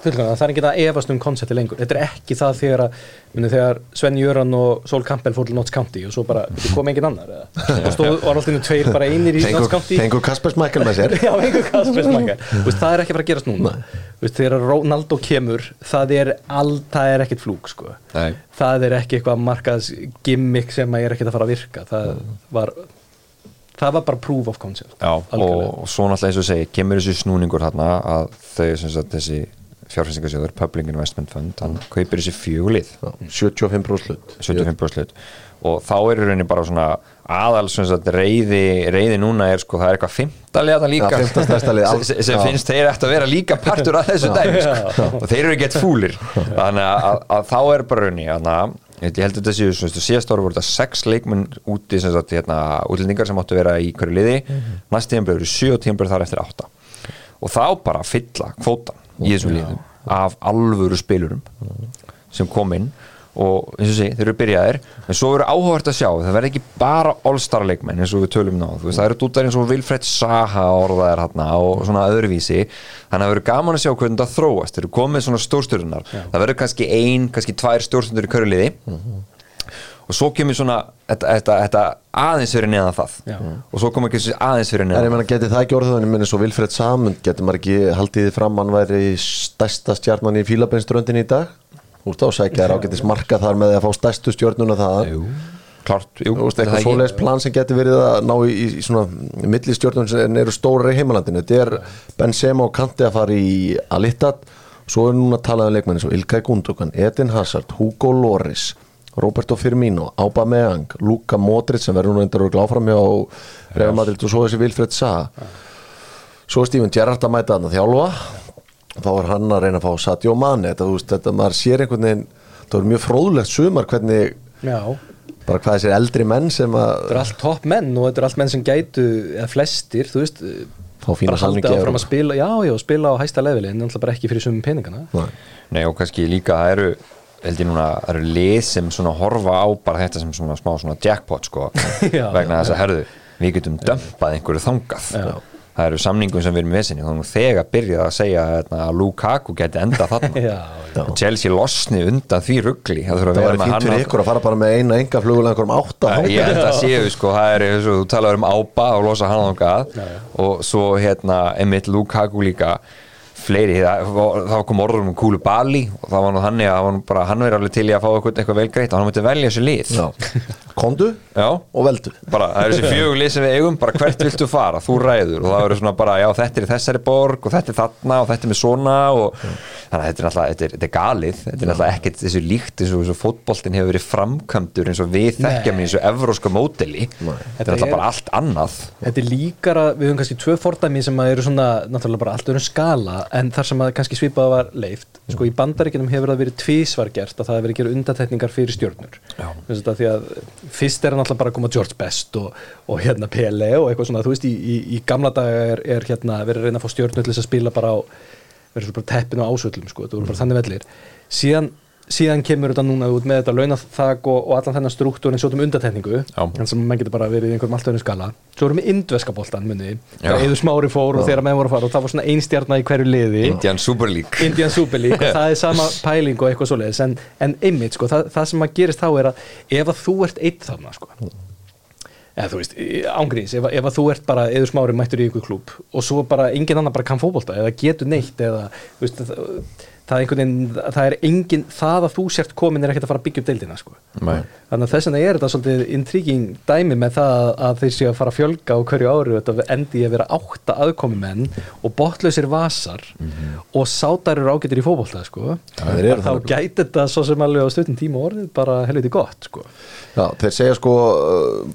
Já. fullkomlega, það er ekki að efast um konsepti lengur. Þetta er ekki það þegar, að, muni, þegar Sven Jöran og Sol Campbell fór til Notts County og svo bara, þetta kom engin annar og stóð, var alltaf tveir bara einir í Notts Tengur, County. tengur Kaspers Michael með sér. Já, einhver Kaspersmækja Það er ekki að fara að gerast núna. Vist, Þegar Ronaldo kemur það er, all, það er ekkit flúk sko. Það er ekki eitthvað markaðs gimmick sem að er ekkit að fara að virka. Það var það var bara proof of concept. Já, og svo náttúrulega eins og segi kemur þessi snúningur þarna að þau sem sagt þessi fjárfæstingasjóður Public Investment Fund, hann kaupir þessi fjögulið 75% hlut. 75% hlut. Og þá er rauninni bara svona aðal sem sagt reyði, reyði núna er sko það er eitthvað fymtalið að líka. Lið. sem, finnst þeir eftir að vera líka partur af þessu dæmi sko. og þeir eru gett fúlir. Þannig að, að, að þá er bara rauninni að ég held að þetta séu síðast ára voru þetta sex leikmenn úti sem sagt hérna útlendingar sem áttu að vera í hverju liði. Næst tíðanbjörn eru sjö og tíðanbjörn þar eftir átta. Og þá bara fylla kvótan í þessum liðum af alvöru spilurum sem kom inn og eins og sé, þeir eru byrjaðir en svo verður áhugavert að sjá, það verður ekki bara all-star leikmenn eins og við tölum ná veist, það eru dútar eins og Vilfred Saha orðaðir hérna og svona öðruvísi þannig að það verður gaman að sjá hvernig það þróast þeir eru komið svona stórstjórnar það verður kannski ein, kannski tvær stórstjórnur í köruliði og svo kemur svona þetta, þetta, þetta aðeins fyrir neðan það Já. og svo komur kannski aðeins fyrir En ég neðan menna, geti það ekki orðið þannig, minni svo Vilfred Samund, getur maður ekki haldið því fram hann væri stærsta stjarnan í fílabeinströndin í dag? Þú veist, þá sækja þær ágætis marka þar með að fá stærstu stjörnuna það. Jú, klart, jú, Þú veist, það eitthvað ekki- svoleiðis plan sem getur verið að ná í, í, í svona millistjörnum sem eru stóra í heimalandinu. Þetta er Benzema og Kanti að fara í Alittat, svo er núna talað um leikmenni svo Ilkay Gundogan, Edin Hazard, Hugo Loris, Roberto Firmino, Aubameyang, Luka Modric sem verður nú endur og gláfram hjá Real Madrid og svo þessi Vilfred Saha. Svo er Steven Gerrard að mæta þarna þjálfa. Þá er hann að reyna að fá Sadio Mane. Þetta, þú veist, þetta maður sér einhvern veginn það er mjög fróðlegt sumar hvernig Já, bara hvað þessir eldri menn sem að þetta er allt topp menn og þetta er allt menn sem gætu eða flestir, þú veist bara í áfram að spila já, já, spila á hæsta leveli en náttúrulega bara ekki fyrir sumum peningana. Nei. Nei og kannski líka það eru held ég núna, það eru lið sem svona horfa á bara þetta sem svona smá svona jackpot sko, Já, vegna þess að herðu við getum dömpað einhverju þangað. Já. það eru samningum sem við erum vesinni þá nú þegar byrjað að segja hérna, að Lukaku geti enda þarna. Já, já. Chelsea losni undan því ruggli það þurfa að það vera var á- ykkur að fara bara með eina enga flugulega einhverjum átta Æ, ég held að séu sko, það er eins og þú talar um ába og losa hann Já, já. og svo hérna Emmitt Lukaku líka fleiri, það, það kom orður um Kúlu Bali og það var nú hann að nú bara, hann verið alveg til í að fá eitthvað, eitthvað vel greitt og hann mútti velja þessu lið. Já. kondu Já. og veldu. Bara, það er þessi fjögur lið sem við eigum bara hvert viltu fara, þú ræður og það verður svona bara, já þetta er í þessari borg og þetta er þarna og þetta er með svona og þannig að þetta er náttúrulega, þetta er, þetta er galið. Þetta er náttúrulega ekkert þessu líkt eins og, eins og fótboltin hefur verið framkvæmdur eins og við þekkjum í þessu evróska móteli þetta er Þetta er- bara allt annað. Þetta er líkara, við höfum kannski tvö fordæmi sem eru svona, náttúrulega bara allt öðrum skala en þar sem að kannski svipað var leift sko í bandaríkinum hefur það verið tvísvar gert að það hefur verið að gera undatekningar fyrir stjórnur. Þess að því að fyrst er náttúrulega bara að koma George Best og, og hérna Pele og eitthvað svona, þú veist, í, í, í gamla daga er, er hérna verið að reyna að fá stjórnur til þess að spila bara á, verið svo bara teppinu á ásvöllum sko, það voru bara þannig vellir. Síðan, síðan kemur þetta núna út með þetta launathag og, og allan þennan struktúr eins og um undatekningu Já. en sem menn getur bara verið í einhverjum allt öðrum skala. Svo erum við indveska boltan munni. Já. það eður smári fór og þegar menn voru að fara og það var svona einstjarnar í hverju liði. Indian Super League. Indian Super League og það er sama pæling og eitthvað svoleiðis en, en einmitt sko, það, það sem að gerist þá er að ef að þú ert eitt þarna sko eða þú veist, ángríns, ef, ef að þú ert bara eður smári mættur í ykkur klúb og svo bara engin annar bara kann fótbolta eða getur neitt eða veist, það, það er það er engin það að þú sért komin er ekkert að fara að byggja upp deildina sko. Þannig að þess vegna er þetta svolítið intriguing dæmi með það að þeir séu að fara að fjölga á hverju ári þetta endi að vera átta aðkomumenn og botlausir vasar og sátar eru ágættir í fótbolta sko. þá gæti þetta svo sem alveg á stundin tíma og orðið bara helviti gott sko. Já, þeir segja sko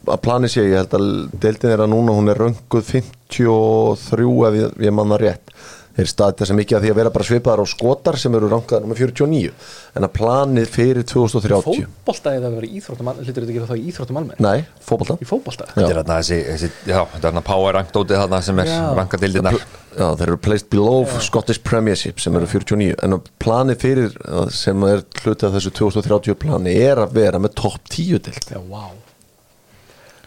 að plani sé, ég held að deildin er að núna hún er rönguð 53 ef ég, ég manna rétt þeir staði þess að mikið að því að vera bara svipaðar á skotar sem eru rangaðar með 49 en að planið fyrir 2030 fótbolta eða að vera íþróttum hlutur þetta ekki þá í íþróttum almenn Nei, fótbolta. Í fótbolta? Já. þetta er þarna þessi, þessi já, þetta er þarna power rank dótið þarna sem er Já. rankadildirnar Já, þeir eru placed below Scottish Premiership sem eru 49 en að planið fyrir sem er hlutið af þessu 2030 plani er að vera með topp 10 dild Já, wow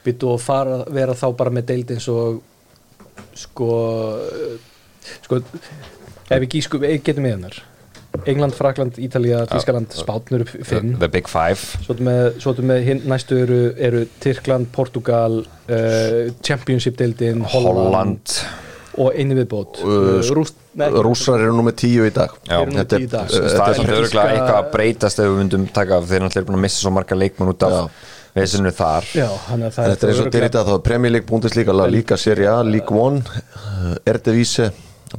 Býttu að fara, vera þá bara með deild eins og sko sko ef við gískum, getum við hennar England, Frakland, Ítalía, Þískaland, Spátnur upp fimm. The Big Five. Svo með, ertu með hinn, næstu eru, eru Tyrkland, Portugal uh, Championship-deildin Holland, Holland. og einu viðbót. Uh, uh, Rúst, Rússar eru nummið tíu í dag. Já. Þetta tíu í dag. er- er er örgulega eitthvað að breytast ef við myndum taka af. Þeir náttúrulega eru búin að missa svo marga leikmenn út af veisinu þar. Já, Þetta er eins og dyrita þá Premier League, Bundesliga, La Liga, Serie A, League One uh, Eredivisie,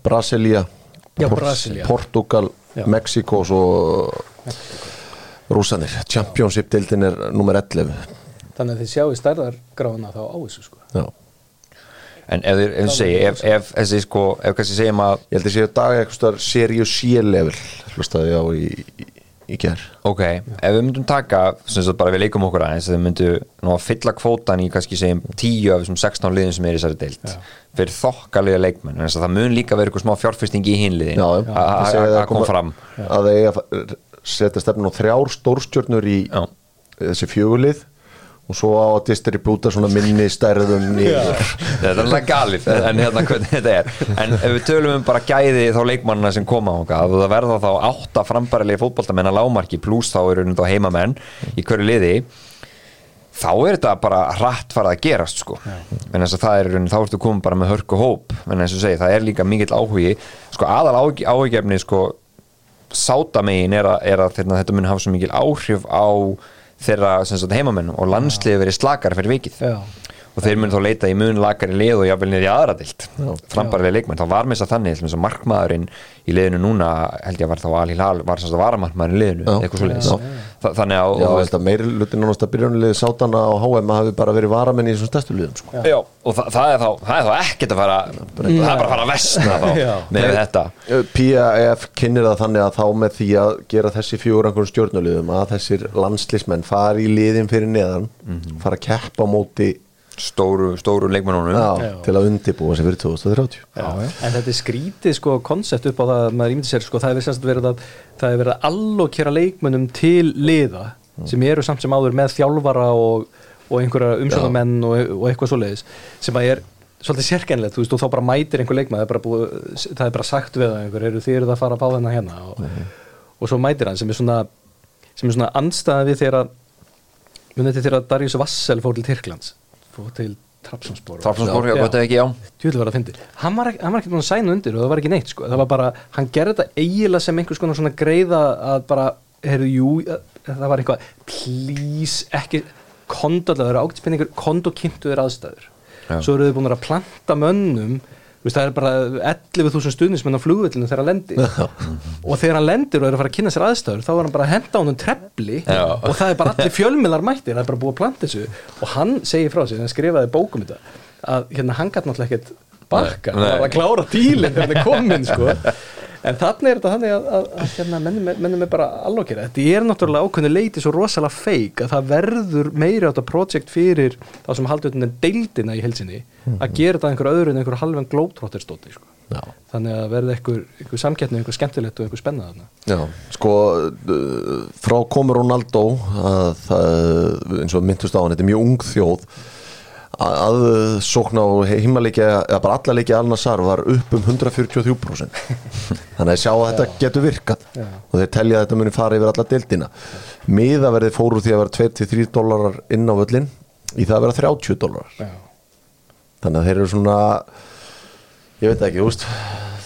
Brasilia Já, Brasilia. Portugal, Já. Mexiko og svo Rússanir Championship-deildin er nummer 11 Þannig að þið sjáu stærðargrána þá á þessu sko Já. en ef þið ef þið segi ef, ef þessi sko, ef kannski segjum að Ég held að sé að dag eitthvað star Serie C level hlustaði ég á í, í, í ger ok, ef við myndum taka sem sagt bara við leikum okkur aðeins þið myndu ná að fylla kvótan í kannski segjum 10 af þessum 16 liðin sem er í þessari deild fyrir þokkalega leikmenn en það mun líka vera eitthvað smá fjárfesting í hinliðin Já, að koma fram. að að setja stefnun á þrjár stórstjörnur í Já. þessi fjögulið og svo á að distribúta svona minni stærðum nýður þetta er alveg galið en hérna hvernig þetta er. En ef við tölum um bara gæði þá leikmannina sem koma ánga og það verða þá átta frambærilegi fótboltamenn að lámarki pluss þá eru þá heimamenn í hverju liði þá er þetta bara hratt farið að gerast sko. En þess að það er þá ertu komin bara með hörku hóp en eins og segi, það er líka mikill áhugi. Sko aðal áhugjefni sko sátamegin er að, er að þeirna, þetta mun hafa svo mikil áhrif á þeirra sagt, heimamenn og landsliði verið slakar fyrir vikið. Já. Og þeir mun þá leita í mun lakari lið og jáfnvel niður í aðra dild frambarilega leikmenn, þá var með þess að þannig þess að markmaðurinn í liðinu núna held ég að var þá Al Hilal, var þess að varamarkmaðurinn í liðinu eitthvað svo Já. liðis þannig að, Já, og, ég held að meiri lutin nánast að byrjunulegi sátana á HM hafi bara verið varamenn í þessum stærstu liðum sko. já, og það, það, er þá, það er þá ekkert að fara það er bara að fara að vestna þá með þetta. PAF kynir það þannig að þá með því að gera þessi einhverjum stjórnuliðum að þessir stóru, stóru leikmennunum. Til að undibúa sig fyrir 2030 Já, en þetta er skrítið sko koncept upp á það að maður ímyndi sér sko það er semst verið að það er verið að allokera leikmönnum til liða sem eru samt sem áður með þjálfara og, og einhverja umsjónamenn og, og eitthvað svoleiðis sem að er svolítið sérkennilegt, þú veist, og þá bara mætir einhver leikmann, það er bara, búið, það er bara sagt við það einhver, eru þið eruð að fara að fá þennan hérna? Og, og svo mætir hann sem er svona sem er svona fór til Trabzonspor. Trabzonspor, já, gott ef ekki, já. Tjóðlega var að fyndi Hann var, ekki búin að sæna undir og það var ekki neitt sko. Það var bara, hann gerði þetta eiginlega sem einhvers konar svona greiða að bara, heyrðu, jú það var eitthvað, please ekki, kondólega, það eru ágætispenningur kondókynntu þeir aðstæður. Já. svo eru þið búin að planta mönnum veist, það er bara 11.000 stuðnismenn á flugvillinu þegar hann lendir. Og þegar hann lendir og er að fara að kynna sér aðstæður þá er hann bara að henda á honum trefli og það er bara allir fjölmiðlar mættir það er bara búið að planta þessu. Og hann segir frá sig, hann skrifaði bókum þetta að hérna hann gæti náttúrulega ekkert bakka, hann var að klára dílinn þegar hann er komin sko en þannig er þetta þannig að, að, að hérna, mennum, er- bara allokera þetta er náttúrulega ákveðinu leiti svo rosalega feik að það verður meiri átta projekt fyrir þá sem haldur þetta deildina í helsinni að gera þetta einhver öðru en einhver halvan glóbtrotterstóti sko. Þannig að verði einhver, einhver samkettni einhver skemmtilegt og einhver spennað þarna. Já, sko frá komur Ronaldo að eins og myndust á hann þetta er mjög ung þjóð að, að sókna á heimalegja eða bara alla leikja Al-Nassar var upp um 143% þannig að sjá að þetta getur virkað. Já. og þeir telja að þetta muni fara yfir alla deildina. Miðaverði fóru því að vera 2-3 dólarar inn á völlin í það að vera 30 dólarar þannig að þeir eru svona ég veit ekki, veist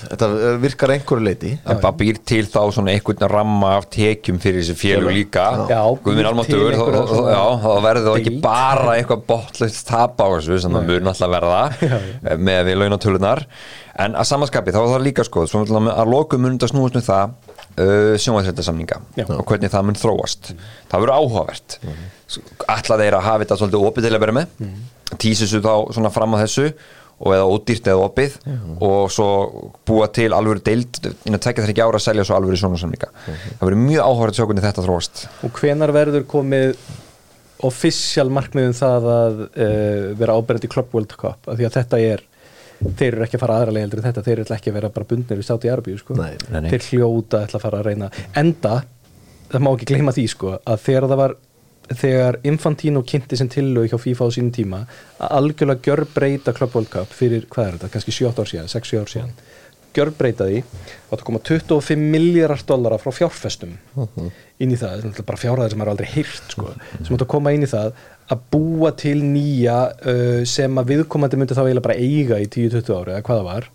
þetta virkar einhverju leiti en bara býr til þá svona einhvern ramma af tekjum fyrir þessi félug líka. Já, Guðminn til þá, verður þá ekki bara eitthvað botlust tap á þessu sem það mun alltaf verða eh, með við launatölunar en að samanskapi þá er það líka sko náttúrulega að lokum mun þetta snúast með það uh, sjónvæðsreitasamninga Já. og hvernig það mun þróast. Það verður áhugavert. Ætla þeir að hafa þetta svolítið opið til að vera með? Mm. tísu þá svona fram á þessu og eða ódýrt eða opið og svo búa til alvöru deild innan tekja þeir ekki ára að selja svo alvöru svona samlinga það verður mjög áhugavert að sjá hvernig þetta þróast. Og hvenar verður komið official markmiðum það að uh, vera áberandi í Club World Cup? Af því að þetta er þeir eru ekki að fara aðra leið heldur en þetta þeir eru ekki að vera bara bundnir við Sáti Arbíu sko. Nei. þeir hljóta ætla að fara að reyna. Enda, það má ekki gleyma því sko, að þegar það var þegar Infantino kynnti sem tillög hjá FIFA á sínum tíma að algjörlega gjör breyta Club World Cup fyrir hvað er þetta, kannski 7 ár síðan 6-7 ár síðan gjörbreyta því og það koma 25 miljardar dollara frá fjárfestum inn í það, er náttúrulega bara fjárhæðir sem er aldrei heyrt sko, sem átt að koma inn í það að búa til nýja uh, sem að viðkomandi myndi þá eiginlega bara eiga í 10-20 ári eða hvað það var.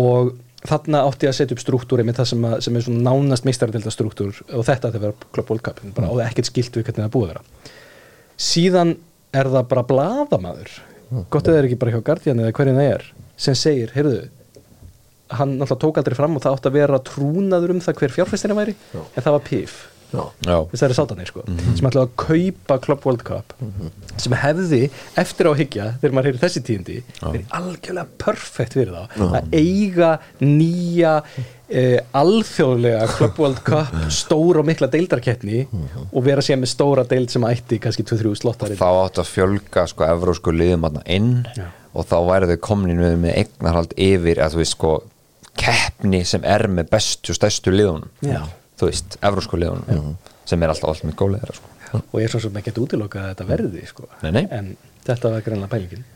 Og þarna átti ég að setja upp struktúri með það sem, að, sem er svona nánast meistaradelda struktúr og þetta að vera Club World Cup bara á það ekkert skilt við hvernig það búið að vera. Síðan er það bara bladamaður gott að það er ekki bara hjá Guardian eða hverjum það er sem segir, heyrðu hann náttúrulega tók aldrei fram og það átti að vera trúnaður um það hver fjárfæstina væri en það var PIF Já. Já, þess að það er sátanir sko sem ætlaði að kaupa Club World Cup sem hefði eftir á að hyggja þegar maður heyrir þessi tíðindi verið algjörlega perfekt fyrir þá. Að eiga nýja eh, alþjóðlega Club World Cup stóra og mikla deildarkeppni og vera sér með stóra deild sem ætti kannski 2-3 slottar þá áttu að fjölga sko evrósku liðum inn Já. og þá væri þau komin með, með eignarhald yfir að þú veist sko keppni sem er með bestu stærstu liðunum. Já. Þú veist, evrósku liðunum sem er alltaf alltaf með góðlega sko. og ég er svo sem ekki að útiloka að þetta verði sko. Nei, nei. en þetta var greinlega pælingin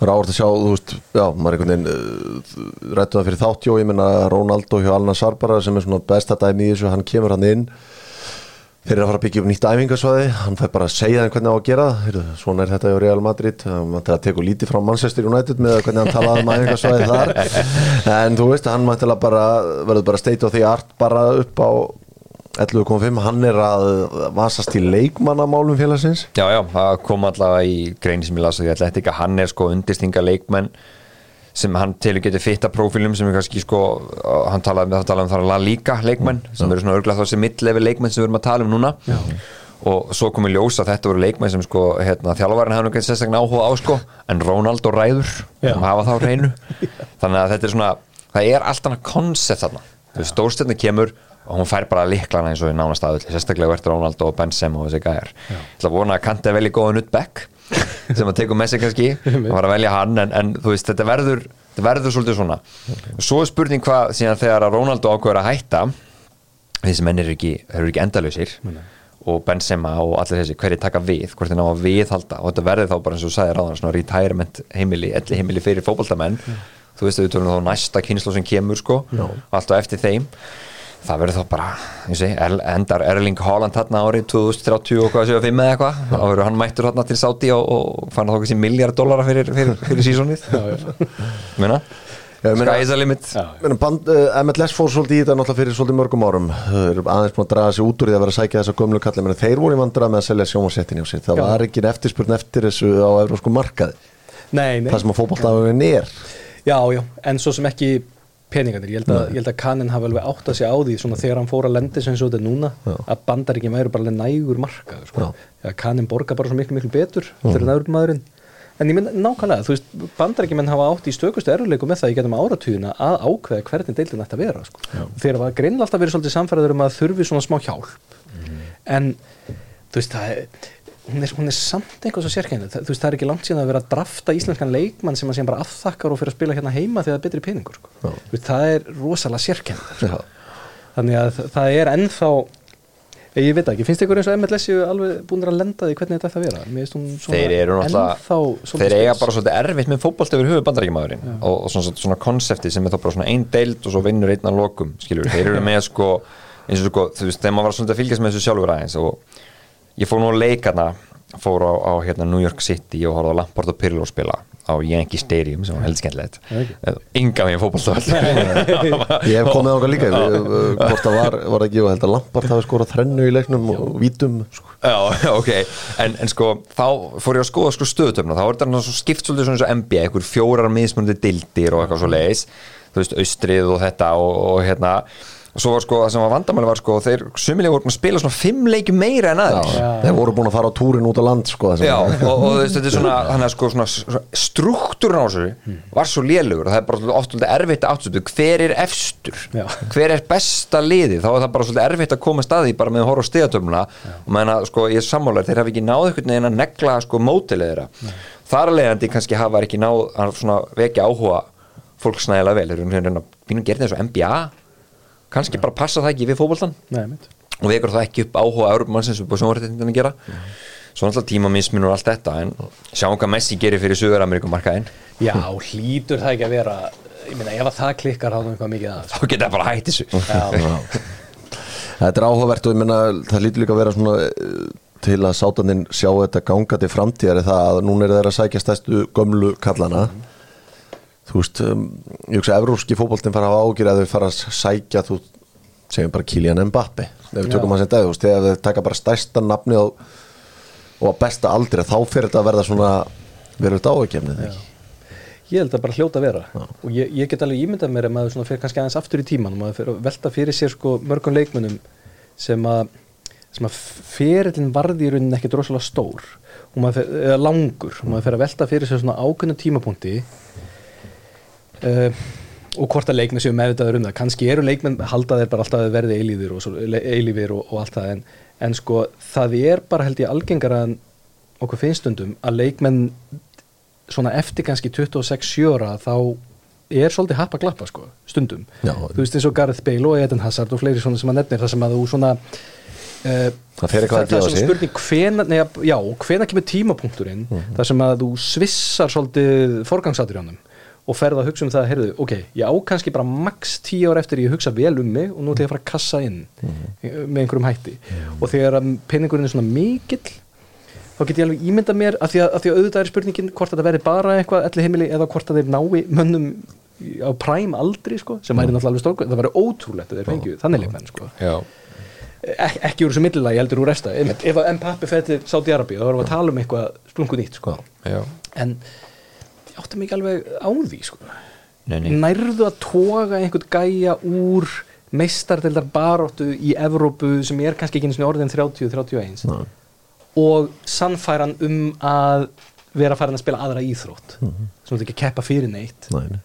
Það er áherslu að sjá, þú veist, já, maður einhvern veginn uh, rættu það fyrir þáttjó, ég menna Ronaldo hjá Alna Sarbara sem er svona besta dæmi í þessu, hann kemur hann inn þeir eru að fara að byggja upp nýtt æfingarsvæði hann fær bara að segja þeim hvernig á að gera það. Heyrðu, svona er þetta hjá Real Madrid. Hann mætti að teku lítið frá Manchester United með hvernig hann talaði um æfingarsvæði þar. En þú veist, hann mætti að bara verður bara state of the art bara upp á 11.5, hann er að vasast í leikmannamálum félagsins. Já, já, það kom allavega í grein sem ég las að því Atletika, hann er sko undirstinga leikmenn sem hann telur getur fitta prófílum sem er kannski sko hann talaði með það talaði um það La Liga leikmenn sem eru svona örglega þá sem mittlefi leikmenn sem við erum að tala um núna. Já. og svo komið ljós að þetta voru leikmenn sem sko hérna, þjálfvarinn hafði nú sérstaklega áhuga á sko en Ronaldo ræður Já. sem hafa þá á hreinu. Þannig að þetta er svona það er allt annað koncept þarna. Þú veist, stórstjörni kemur og hún fær bara liklana eins og í nánast aðull sérstaklega verður Ronaldo og Benzema og þessi gæjar sem að tekur með sig kannski. Og fara að velja hann en, en þú veist, þetta verður þetta verður svolítið svona. Svo er spurning hvað síðan þegar að Ronaldo ákveður að hætta þessi menn eru ekki, eru ekki endalausir og Benzema og allir þessi hverju taka við, hvort þeir ná að viðhalda og þetta verður þá bara eins og þú sagði ráðan svona retirement heimili, elli heimili fyrir fótboltamenn. Þú veist að við tölum þá næsta kynslu sem kemur sko, og allt á eftir þeim það verður þá bara, ég segi, er- endar Erling Haaland þarna árið 2030 og hvað séu að fimm eða eitthvað, þá verður hann mættur þarna til Saudi og, og fann þá kannski miljard dólara fyrir, fyrir, fyrir sísonið. Meina? Já, ég meina- Sky is the limit. Band, uh, MLS fór svolítið í þetta náttúrulega fyrir svolítið mörgum árum. Þau eru aðeins búin að draga sig út úr því að vera að sækja þessa gömlu kalli Menum, þeir voru í vandrað með að selja sjónvasettin hjá sér. Það Já. var ekki eftirspurn eftir þessu á það Já, já, peningarnir, ég held að, að Kanin hafi alveg átt að sig á því svona þegar hann fór að lendi sem svo þetta núna, að bandaríkjum væru bara nægur markað, sko. Já, Kanin borgar bara svo miklu, miklu betur fyrir nægur maðurinn en ég mynd nákvæmlega, þú veist, bandaríkjumenn hafa átt í stökustu erfuleiku með það í getum áratugina að ákveða hvernig deildin ætti að vera, sko. þegar var grinnlega alltaf verið svolítið samfæraður um að þurfi svona smá hjálp. En þú veist, það er hún er, hún er samt eitthvað svo sérkennið þú veist það er ekki langt síðan að vera að drafta íslenskan leikmann sem að síðan bara afþakkar og fyrir að spila hérna heima þegar það er betri peningur sko. Það er rosalega sérkennið sko. þannig að það er ennþá ég, veit ekki, finnst ykkur eins og MLS alveg búin að lenda því hvernig þetta ætti að vera? Þeir eru náttúrulega þeir eiga bara svolítið erfitt með fótbolt yfir höfu bandaríkjamaðurinn og, og svona, svona konsepti sem er þá bara svona ein deild og svo vinnur einn að lokum skilur, þeir eru með sko eins og sko, þú veist, þegar maður var svolítið að fylgjast með þessu sjálfur aðeins og ég fór nú að leikarna fór á, á hérna, New York City og horfði á Lampard og Pirlo spila á Yankee Stadium sem var heldur skemmtilegt. Ynga megin fótbollstöð ég hef komið á okkar líka uh, hvort það var, var ekki og held að Lampart hafi skorað þrennu í leiknum og vítum sko. Já, ok, en, en sko þá fór ég að skoða sko stöðutöfna þá er þetta svo skipt svolítið svona eins og NBA einhver fjórar mismunandi dildir og eitthvað svo leiðis þú veist, austrið og þetta og, og hérna, og svo var sko það sem var vandamæli var sko, þeir sumilega voru búin að spila svona fimm leiki meira en aðeins þeir voru búin að fara á túrin út á land sko, Já, og, og þetta er svona, sko, svona struktúrun á þessu var svo lélugur og það er bara oft svolítið erfitt að áttstötu hver er efstur, Já. hver er besta liðið, þá er það bara svolítið erfitt að koma staði bara með að horfa á stigatöfluna. Og meðan að sko, ég er sammálar, þeir hafa ekki náð einhvern veginn að negla sko mótilið þeirra. Þar að leiðandi kannski hafa ekki náð að svona vekja áhuga fólks nægilega vel, þeir eru hérna býnum gerðið eins og NBA kannski bara passa það ekki við fótboltan Nei, mitt. og vekur það ekki upp áhuga Európamannsins upp á sjónvarréttindin að gera. Svo náttúrulega tímamismin og allt þetta en sjáum hvað Messi gerir fyrir Suður-Amerikumarkaðin Já, hlýtur það ekki að vera ég meina ef að það klikkar þá er eitthvað mikið að þá geta bara hætt þessu. Þetta er áhugavert og ég menna það lítur líka að vera svona eh, til að sátaninn sjá þetta ganga til framtíðar er það að núna er þeirra að sækja stærstu gömlu kallana þú veist, um, ég hugsa evróski fótboltinn fara hafa ágjur að þau fara að sækja þú segjum bara Kylian Mbappe ef við tökum Já. hann sem dag, þú veist, þegar þau taka bara stærsta nafni og, og að besta aldrei þá fyrir þetta að verða svona verður þetta áhugjefnið ekki? Ég held að bara hljóta að vera. Og ég, ég get alveg ímyndað mér að maður svona fyrir kannski aðeins aftur í tíman og maður fyrir að velta fyrir sér sko mörgum leikmönnum sem að sem að ferillin varði í rauninni ekki drosalega stór. Og maður fer, eða langur. Og maður fyrir að velta fyrir sér svona ákveðnum tímapunkti uh, og hvort að leikmenn séu meðvitaður um það. Kannski eru leikmenn halda þeir bara alltaf að verði eilíðir og, eilífir og, og allt það. En, en sko það er bara held ég algengara en okkur finnst stundum að leikmenn svona eftir kannski 26-7 ára þá er svolítið happa glappa sko, stundum. Já. þú veist eins og Gareth Bale og Eden Hazard og fleiri svona sem að nefnir það sem að þú svona uh, Það það er svona spurning hvena, nei, já, hvena kemur tímapunkturinn þar sem að þú svissar svolítið forgangsatur í honum og ferð að hugsa um það, heyrðu, ok, ég á kannski bara max 10 ára eftir ég hugsa vel um mig og nú ætla ég að fara að kassa inn með einhverjum hætti. Og þegar peningurinn er svona mikill þá get ég alveg ímynda mér að því að, að því að auðvitað er spurningin hvort þetta verði bara eitthvað elli heimili eða hvort að þeir nái mönnum á præm aldri sko, sem væri náttúrulega alveg stórkvæð það væri ótrúlegt að þeir fengju þannig leikmenn sko. já, Ek, ekki úr þessu millilagi heldur úr resta. Ef að Mpappi fætti Saudi Arabi þá erum við að tala um eitthvað splungu nýtt sko. en ég átti ekki alveg á því sko. Nei, nei. nærðu að toga einhvern gæja úr meistardeldar baróttu í Evrópu sem er kannski ekki einu sinni orðin 30-31 Nei. og sannfæran um að vera farin að spila aðra íþrótt Mhm. sem þú ekki að keppa fyrir neitt Nei, nei.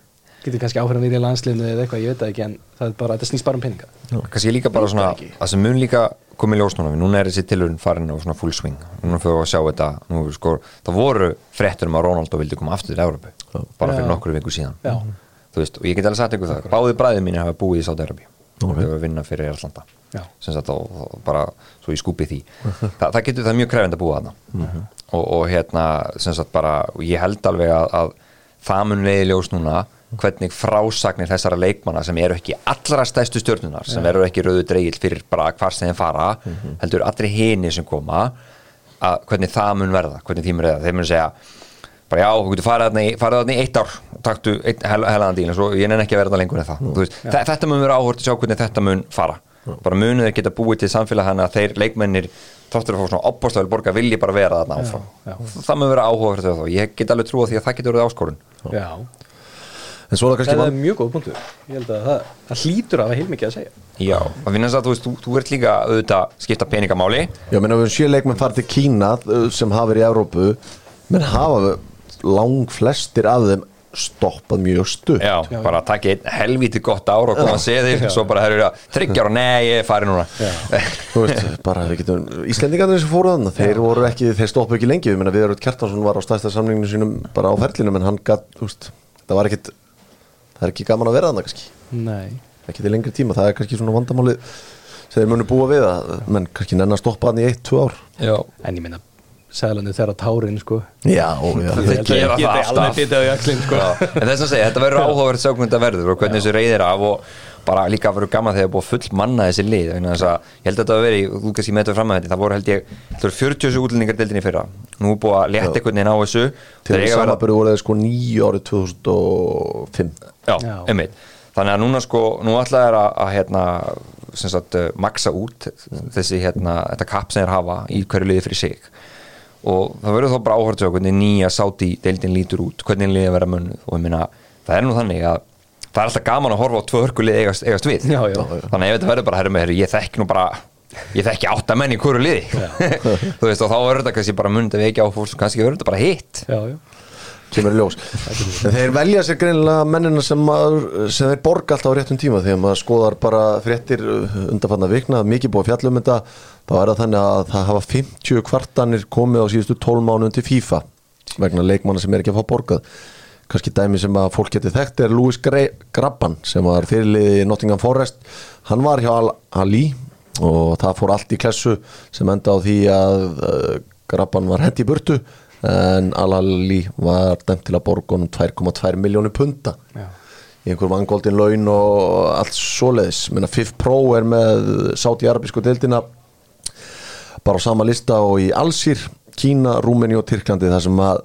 getur kannski áfæran við í landsliðinu eða eitthvað, ég veit það ekki en það er bara, þetta snýst bara um peninga kannski líka bara svona það sem mun líka komið ljós núna. Núna er þessi tilurinn farin á svona full swing. Núna fyrir að sjá þetta nú, sko, það voru fréttur um að Ronaldo vildi koma aftur til Európu bara fyrir nokkru viku síðan. Já. þú veist, og ég get alveg sagt ykkur það báði bræðið mínu hafa búið í Sáti-Arabi og Ok. hefur vinna fyrir Erlanda Já. sem sagt og, og bara svo ég skúpi því. Þa, það getur það mjög krefend að búa þarna. Og, og hérna sem sagt bara og ég held alveg að, að það mun leiði ljós núna hvernig frásagnir þessara leikmanna sem eru ekki allra stæstu stjórnunar sem eru ekki rauðu dreigil fyrir bara hvar sem þeim fara heldur allri hini sem koma að hvernig það mun verða hvernig tímur eða, þeir mun segja bara já, þú getur farið þarna í, eitt ár taktu helaðan díl ég nenni ekki að þarna lengur en það. Þú veist, þe- þetta mun vera áhört að sjá hvernig þetta mun fara. Bara munið þeir geta búið til samfélag hann að þeir leikmennir þáttur að fá svona opbóðstöðul borga vilji bara vera þarna áfram. já. það mun vera áhugavert þá. Ég get alveg trúa því að það getur verið áskorun. Já, En svo er það kannski það er mjög góð punktur. Ég held að það, það hlýtur að hafa heilmikið að segja. Já, að finna þess að þú veist, þú, þú ert líka auðvitað skipta peningamáli. Já, menn að við sjö leikmenn farið til Kína sem hafa verið í Evrópu menn hafa lang flestir af þeim stoppað mjög stutt. Já, Já, bara takk einn helvíti gott ár og koma að segja þér svo bara herru að þryggjar og nei, ég er farið núna. Þú veist, bara við getum Íslendingarnir sem fóru þannig, þeir voru ekki þeir stoppu ekki lengi, við menna Viðarud Kjartansson var á stæðsta samlinginu sínum bara á ferlinum en hann gatt, þú veist, það var ekkit það er ekki gaman að vera þannig kannski. Nei. Ekki til lengri tíma, það er kannski svona vandamáli sem þeir munu búa við að menn kannski nenn að stoppa hann í eitt, tvö ár. Já, En ég meina, sæðlandi þeirra tárin sko. Já, já, Þeir gera það alltaf. alveg bitið á jaklinn sko. Já, en þess að segja, þetta verður áhugavert sjá hvernig þetta verður og hvernig þessu reyðir af og bara líka verður gaman þegar búið full manna þessi lið. Þess að ég held að þetta að veri, þú kannski með þetta fram að þetta það voru held ég, það voru 40 útlendingar deildinni fyrra, nú er búið að létta einhvern veginn á þessu. Til eiga að vera- samanbyrðu voru þeir sko nýju árið 2005 Já, Já. einmitt. Þannig að núna sko, nú ætla þær að, að hérna, sem sagt, uh, maksa út þessi hérna, þetta kapp sem þær hafa í hverju liði fyrir sig. Og það verður þá bara áhört svo hvernig nýja sáti deildin lítur út, hvernig liði vera mönnuð. Og ég minna, það er nú þannig að það er alltaf gaman að horfa á tvö hörkulið eigast, eigast við. Já, já. þannig að ef þetta verður bara herri með, herri, ég þekk nú bara ég þekki átta menn í hverju liði. Þú veist og þá verður þetta kannski bara munið við ekki á fólk, kannski verður þetta bara hitt. Kemur í ljós. Þeir velja sér greinilega mennina sem, maður, sem þeir borga alltaf á réttum tíma. Þegar maður skoðar bara fréttir undanfanna vikna, mikið búið að fjalla um þetta þá er það þannig að það hafa 50 kvartanir komið á síðustu 12 mánuðum til FIFA vegna leikmanna sem er ekki að fá borgað kannski dæmi sem að fólk geti þekkt er Louis Grabban sem var fyrirliði Nottingham Forest hann var hjá Al Ali og það fór allt í klessu sem enda á því að uh, Grabban var hendi í burtu en Al Ali var dæmt til að borga honum 2,2 miljónir punta Já. í einhver vangoldin laun og allt svoleiðis menna FIF Pro er með Sáti-Arabísku deildina bara á sama lista og í Alsýr Kína, Rúmeni og Tyrklandi þar sem að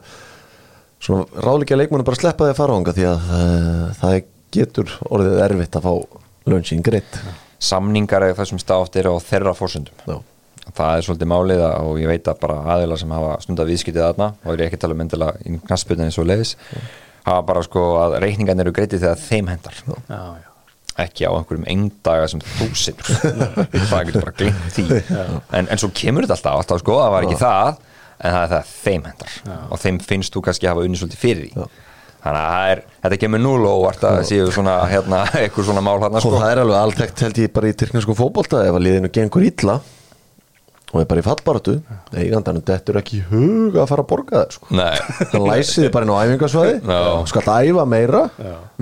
svona ráðleikja leikmennu bara sleppa því að fara ánga því að uh, það getur orðið erfitt að fá sín greitt samningar eða þessum státt eru á þeirra fórsöndum Já. það er svolítið málið að- og ég veit að bara aðila sem hafa stundar viðskiptið þarna og er ekki tala um endilega í eins og leiðis hafa bara sko að reikningarnir eru greitið þegar þeim hendar. Já, já ekki á einhverjum engdaga sem þú situr það getur bara glimt því. En, en svo kemur þetta alltaf, alltaf sko, það var ekki það en það er það þeim hendar og þeim finnst þú kannski hafa unni svolítið fyrir því. Þannig að það er, þetta kemur núl og vart að séu svona, hérna, eitthvað svona mál hérna og sko það er alveg alltekt held ég bara í tyrknesku fótbolta. Ef að liðinu gengur illa og er bara í fallbaratu eigandanum dettur ekki í hug að fara að borga það sko. Nei, hann læsi þið bara inn á æfingasvæði. Já. skal æfa meira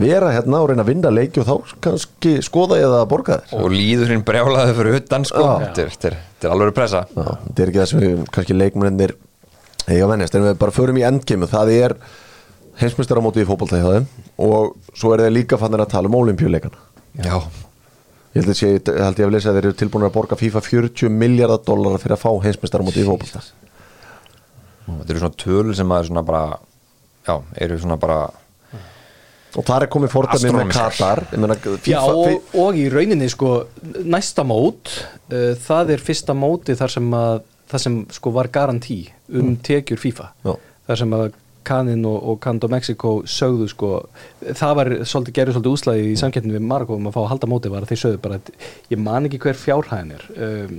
vera hérna og reyna að vinna leiki og þá kannski skoða ég það að borga þér og líður hinn brjálaði fyrir utan sko, Já. þetta er, þetta er, þetta er alveg pressa. Já, þetta er ekki það sem við kannski leikmennir eiga að venjast, en við bara förum í endgeimu það er heimsmyndstaramóti í fótbolta hjá þeim og svo er þeir líka fannir að tala um olimpíuleikana Já, ég held að, sé, ég held ég að lesa að þeir eru tilbúin að borga FIFA 40 miljardar dólarar fyrir að fá heimsmyndstaramóti í fótbolta. Þetta eru svona tölur sem að er svona bara já, eru svona bara og það er komið fordæmi með. Katar ég meina, Já, FIFA, og, og í rauninni sko næsta mót uh, það er fyrsta móti þar sem að það sem sko var garantí um tekjur FIFA. Já. þar sem að Kanin og, og Kando Mexico sögðu sko, það var svolítið gerður svolítið úslæði í samkettinu við Marokko um að fá að halda móti var að þeir sögðu bara að ég man ekki hver fjárhæðin er. Um,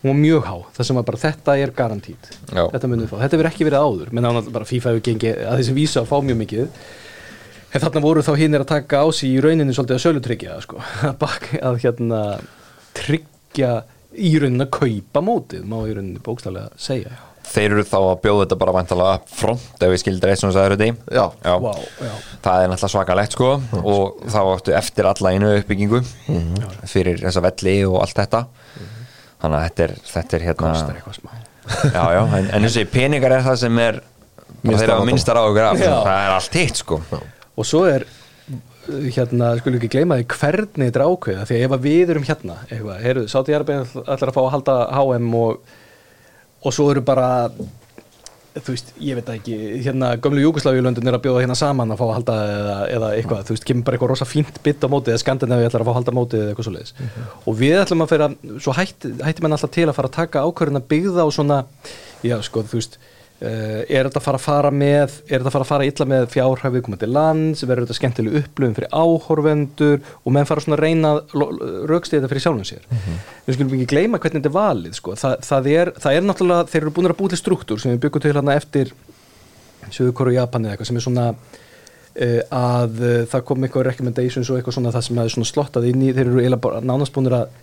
var mjög há, það sem var bara þetta er garantít, Já. þetta munum við fá. Þetta verður ekki verið áður, menn án að bara FIFA hefur gengið að þessi vísa að fá mjög mikið. En þarna voru þá hinn er að taka á sig í rauninni svolítið að sölutryggja það, sko. að, bak, að hérna tryggja í rauninni að kaupa mótið má í rauninni bókstaflega segja. Þeir eru þá að bjóða þetta bara vantalega front ef við skildir eitt svona sagður þetta Já. já. Vá, já. það er náttúrulega svakalegt sko og þá áttu eftir alla einu uppbyggingu fyrir þessa velli og allt þetta. Þannig að þetta er, þetta er hérna kostar eitthvað smá. Já, já, en, en þessi peningar er það sem er hafa á- minnstar á okkur af. Það er allt hitt sko. Og svo er hérna, skulum ekki gleyma því hvernig þetta er ákveða því ef við erum hérna eitthvað, heyrðu, ég ætlar að fá að halda HM og, og svo eru bara þú veist, ég veit ekki hérna gömlu Júgoslavíulöndin er að bjóða hérna saman að fá að halda eða, eða eitthvað, þú veist, kemur bara eitthvað rosa fínt bytt á mótið eða Skandinavi ætlar að fá að halda mótið eða eitthvað svo leiðis og við ætlum að fyrir að, svo hætti, hætti menn alltaf til að fara að taka ákvörðin að byggða á svona, já sko, þú veist Uh, er þetta að fara að fara með er þetta að fara að fara illa með fjárhæfið komandi lands, verður þetta skemmtileg upplöfum fyrir áhorvendur og menn fara svona að reyna raukstiða þetta fyrir sjálfum sér. Við skulum ekki gleyma hvernig þetta er valið sko. Þa, það, er, það er náttúrulega, þeir eru búin að búið til struktúr sem við byggum til hérna eftir Suðurkóru og Japan eða eitthvað sem er svona uh, að uh, það kom eitthvað recommendations og eitthvað svona það sem er svona slottað inn í, þeir eru nánast búinir að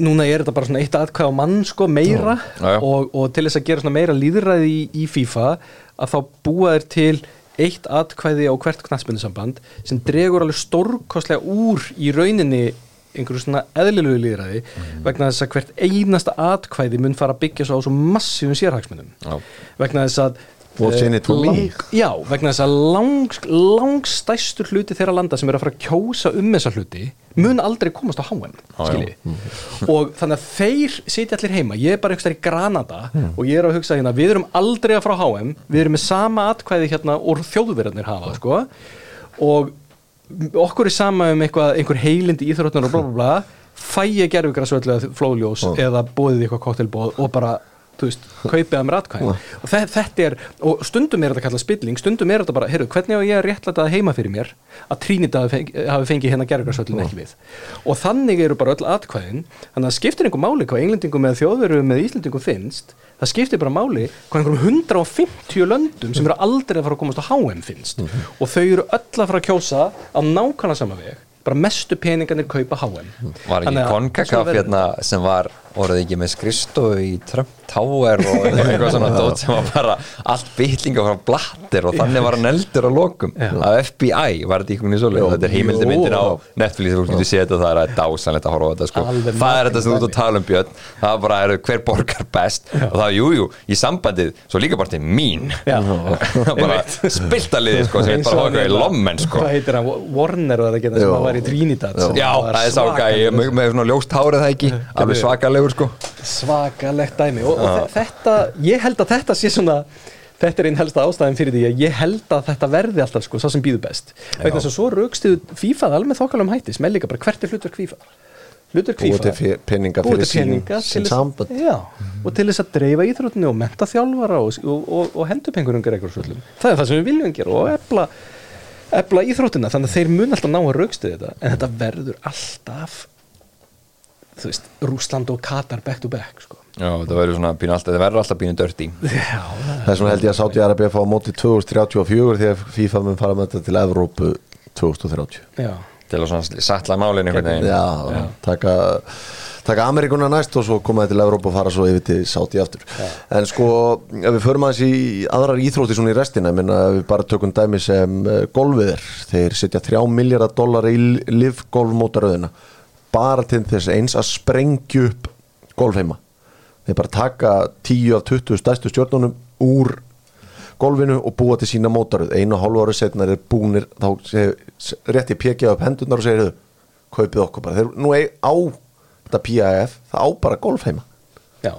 núna er þetta bara svona eitt atkvæð á mann sko meira. Já. Og, og til þess að gera svona meira líðræði í, í FIFA að þá búa þér til eitt atkvæði á hvert knatsbundisamband sem dregur alveg stórkostlega úr í rauninni einhverju svona eðlilegu líðræði vegna þess að hvert einasta atkvæði mun fara að byggja svo á svo massífum sérhagsmunum. Vegna þess að What's in it for me? Já, vegna þess að lang, langstæstur hluti þeirra landa sem eru að fara að kjósa um þessa hluti mun aldrei komast á HM skiljiði. og þannig að þeir sitja allir heima, ég er bara þar í Granada og ég er að hugsa hérna, við erum aldrei að frá HM, við erum með sama atkvæði hérna og þjóðverðarnir hafa sko. og okkur er sama um eitthvað, einhver heilindi íþróttunar og blá blá blá fæ ég gerfugrasvöldu eða flóðljós eða bóðið eitthvað koktelbóð og bara þú veist, kaupið að mér atkvæðin og þe- þetta er, og stundum er þetta kallað spilling stundum er þetta bara, heyrðu, hvernig á ég að réttlæta það heima fyrir mér að Trinita hafi fengi, hafi fengið hérna gerfugrasvöldin ekki við? Og þannig eru bara öll atkvæðin þannig að skiptir einhver máli hvað englendingum með þjóðveru með íslendingum finnst það skiptir bara máli hvað einhverjum 150 löndum sem eru aldrei að fara að komast á HM finnst. Og þau eru öll að fara að kjósa á nákvæmlega sama veg bara mestu peningarnir kaupa HM var ekki konkakaf hérna sem var voruð ekki með skristofu í Trump Tower og eitthvað svona dót sem var bara allt bytlinga frá blattir og þannig var hann eldur á lokum. Af FBI var þetta veginn svolítið þetta er heimildamindin á Netflix þú getur séð þetta það er dásanlegt að horfa á þetta sko. Það er þetta sem þú ert að tala um Björn. Það er bara er, hver borgar best. Og það er jújú jú, í sambandið svo líka bara til mín. Já. bara spiltaliði sko, sem er bara og hóka í hann- lommen sko. Hvað heitir hann? Warner var það ekki það sem Já. var í Trinidad Já, það er svakalegur, með, svona ljóst hárið það ekki? Alveg svakalegur sko. Svakalegt dæmi. Og, og þe- þetta, ég held að þetta sé svona þetta er einn helsta ástæðin fyrir því að ég held að þetta verði alltaf sko, sá sem býður best. Vegna þess að svo raukstuðu FIFA alveg þokkalum hætti. Sem er líka bara hvert er hlutverk FIFA? Hlutverk Búa FIFA. til peninga fyrir til sín, peninga sín til þess- samband og til þess að dreifa íþrótinu og menta þjálfara og, og, og, og hendupengur ungar eitthvað svöllum það er það sem við viljum gera og efla, efla íþróttina. Þannig að þeir mun alltaf ná að raukstuðu þetta. En þetta verður alltaf þú veist, Rúsland og Katar back to back sko. Já, það verður svona pínu alltaf, það verður alltaf pínu dörti já, þess vegna held ég að Saudi Arabia fá á móti 2034 þegar FIFA mun fara með þetta til Evrópu 2030 já. Til að svona sattla málinu einhvern veginn. Já, taka taka Amerikuna næst og svo koma þetta til Evrópu og fara svo yfir til Saudi aftur. En sko, ef við förum aðeins í aðrar íþrótti svona í restina, ég menna ef við bara tökum dæmi sem uh, golfið er þeir setja 3 miljardar dólar í liv golfmótaröðina bara til þess eins að sprengju upp golfheima. Þeir bara taka 10 af 20 stærstu stjórnunum úr golfinu og búa til sína mótaröð einu og hálfu ári setnar er búnir þá segir, rétti pekja upp hendurnar og segir þau, kaupið okkur bara. Þeir nú eig á þetta PAF það á bara golfheima. Já,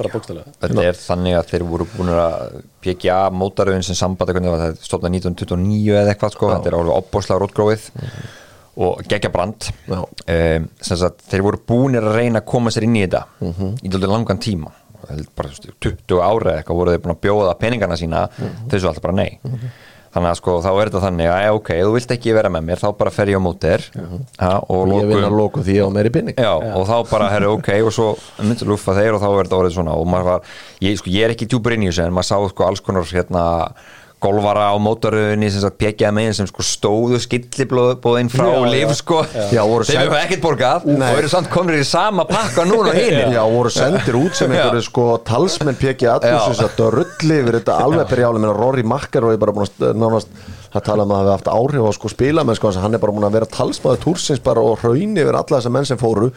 bara bókstælega Þetta er þannig að þeir voru búin að PGA mótaröðin sem samband hvernig var það stofnað 1929 eða eitthvað sko, þetta er alveg opbóðslega rótgróið og geggja brand. Já. um, þeir voru búinir að reyna að koma sér inn í þetta í dálítið langan tíma. Bara þú veist, 20 ára eða eitthvað voru þeir búin að bjóða peningana sína. Þessu alltaf bara nei. Þannig að sko þá er þetta þannig að ok, þú vilt ekki vera með mér þá bara fer ég á móti þér. Ha, og og ég vinn að loku því á meiri pinning Já, og þá bara, herru, ok, og svo myndir lúfa þeir og þá er þetta orðið svona. Og var, ég, sko, ég er ekki djúpur inn í þessu en maður sá sko alls konar hérna golfara á mótaröðinni sem sagt pekjaði meginn sem sko stóðu skilliblóðin frá Já, já. sko Já, voru þeir hefur ekkert borgað Nei. og eru samt komnir í sama pakka núna hinn Já, voru sendir út sem Já. einhverju sko talsmenn pekja Já. aðhúsins að rulli yfir þetta alveg perjáli menn Rory Makker og ég bara búin að st- nánast að tala um að hafa haft áhrif á sko spila menn sko hann er bara búin að vera talsmaður túrsins bara og hrauni yfir alla þessa menn sem fóru.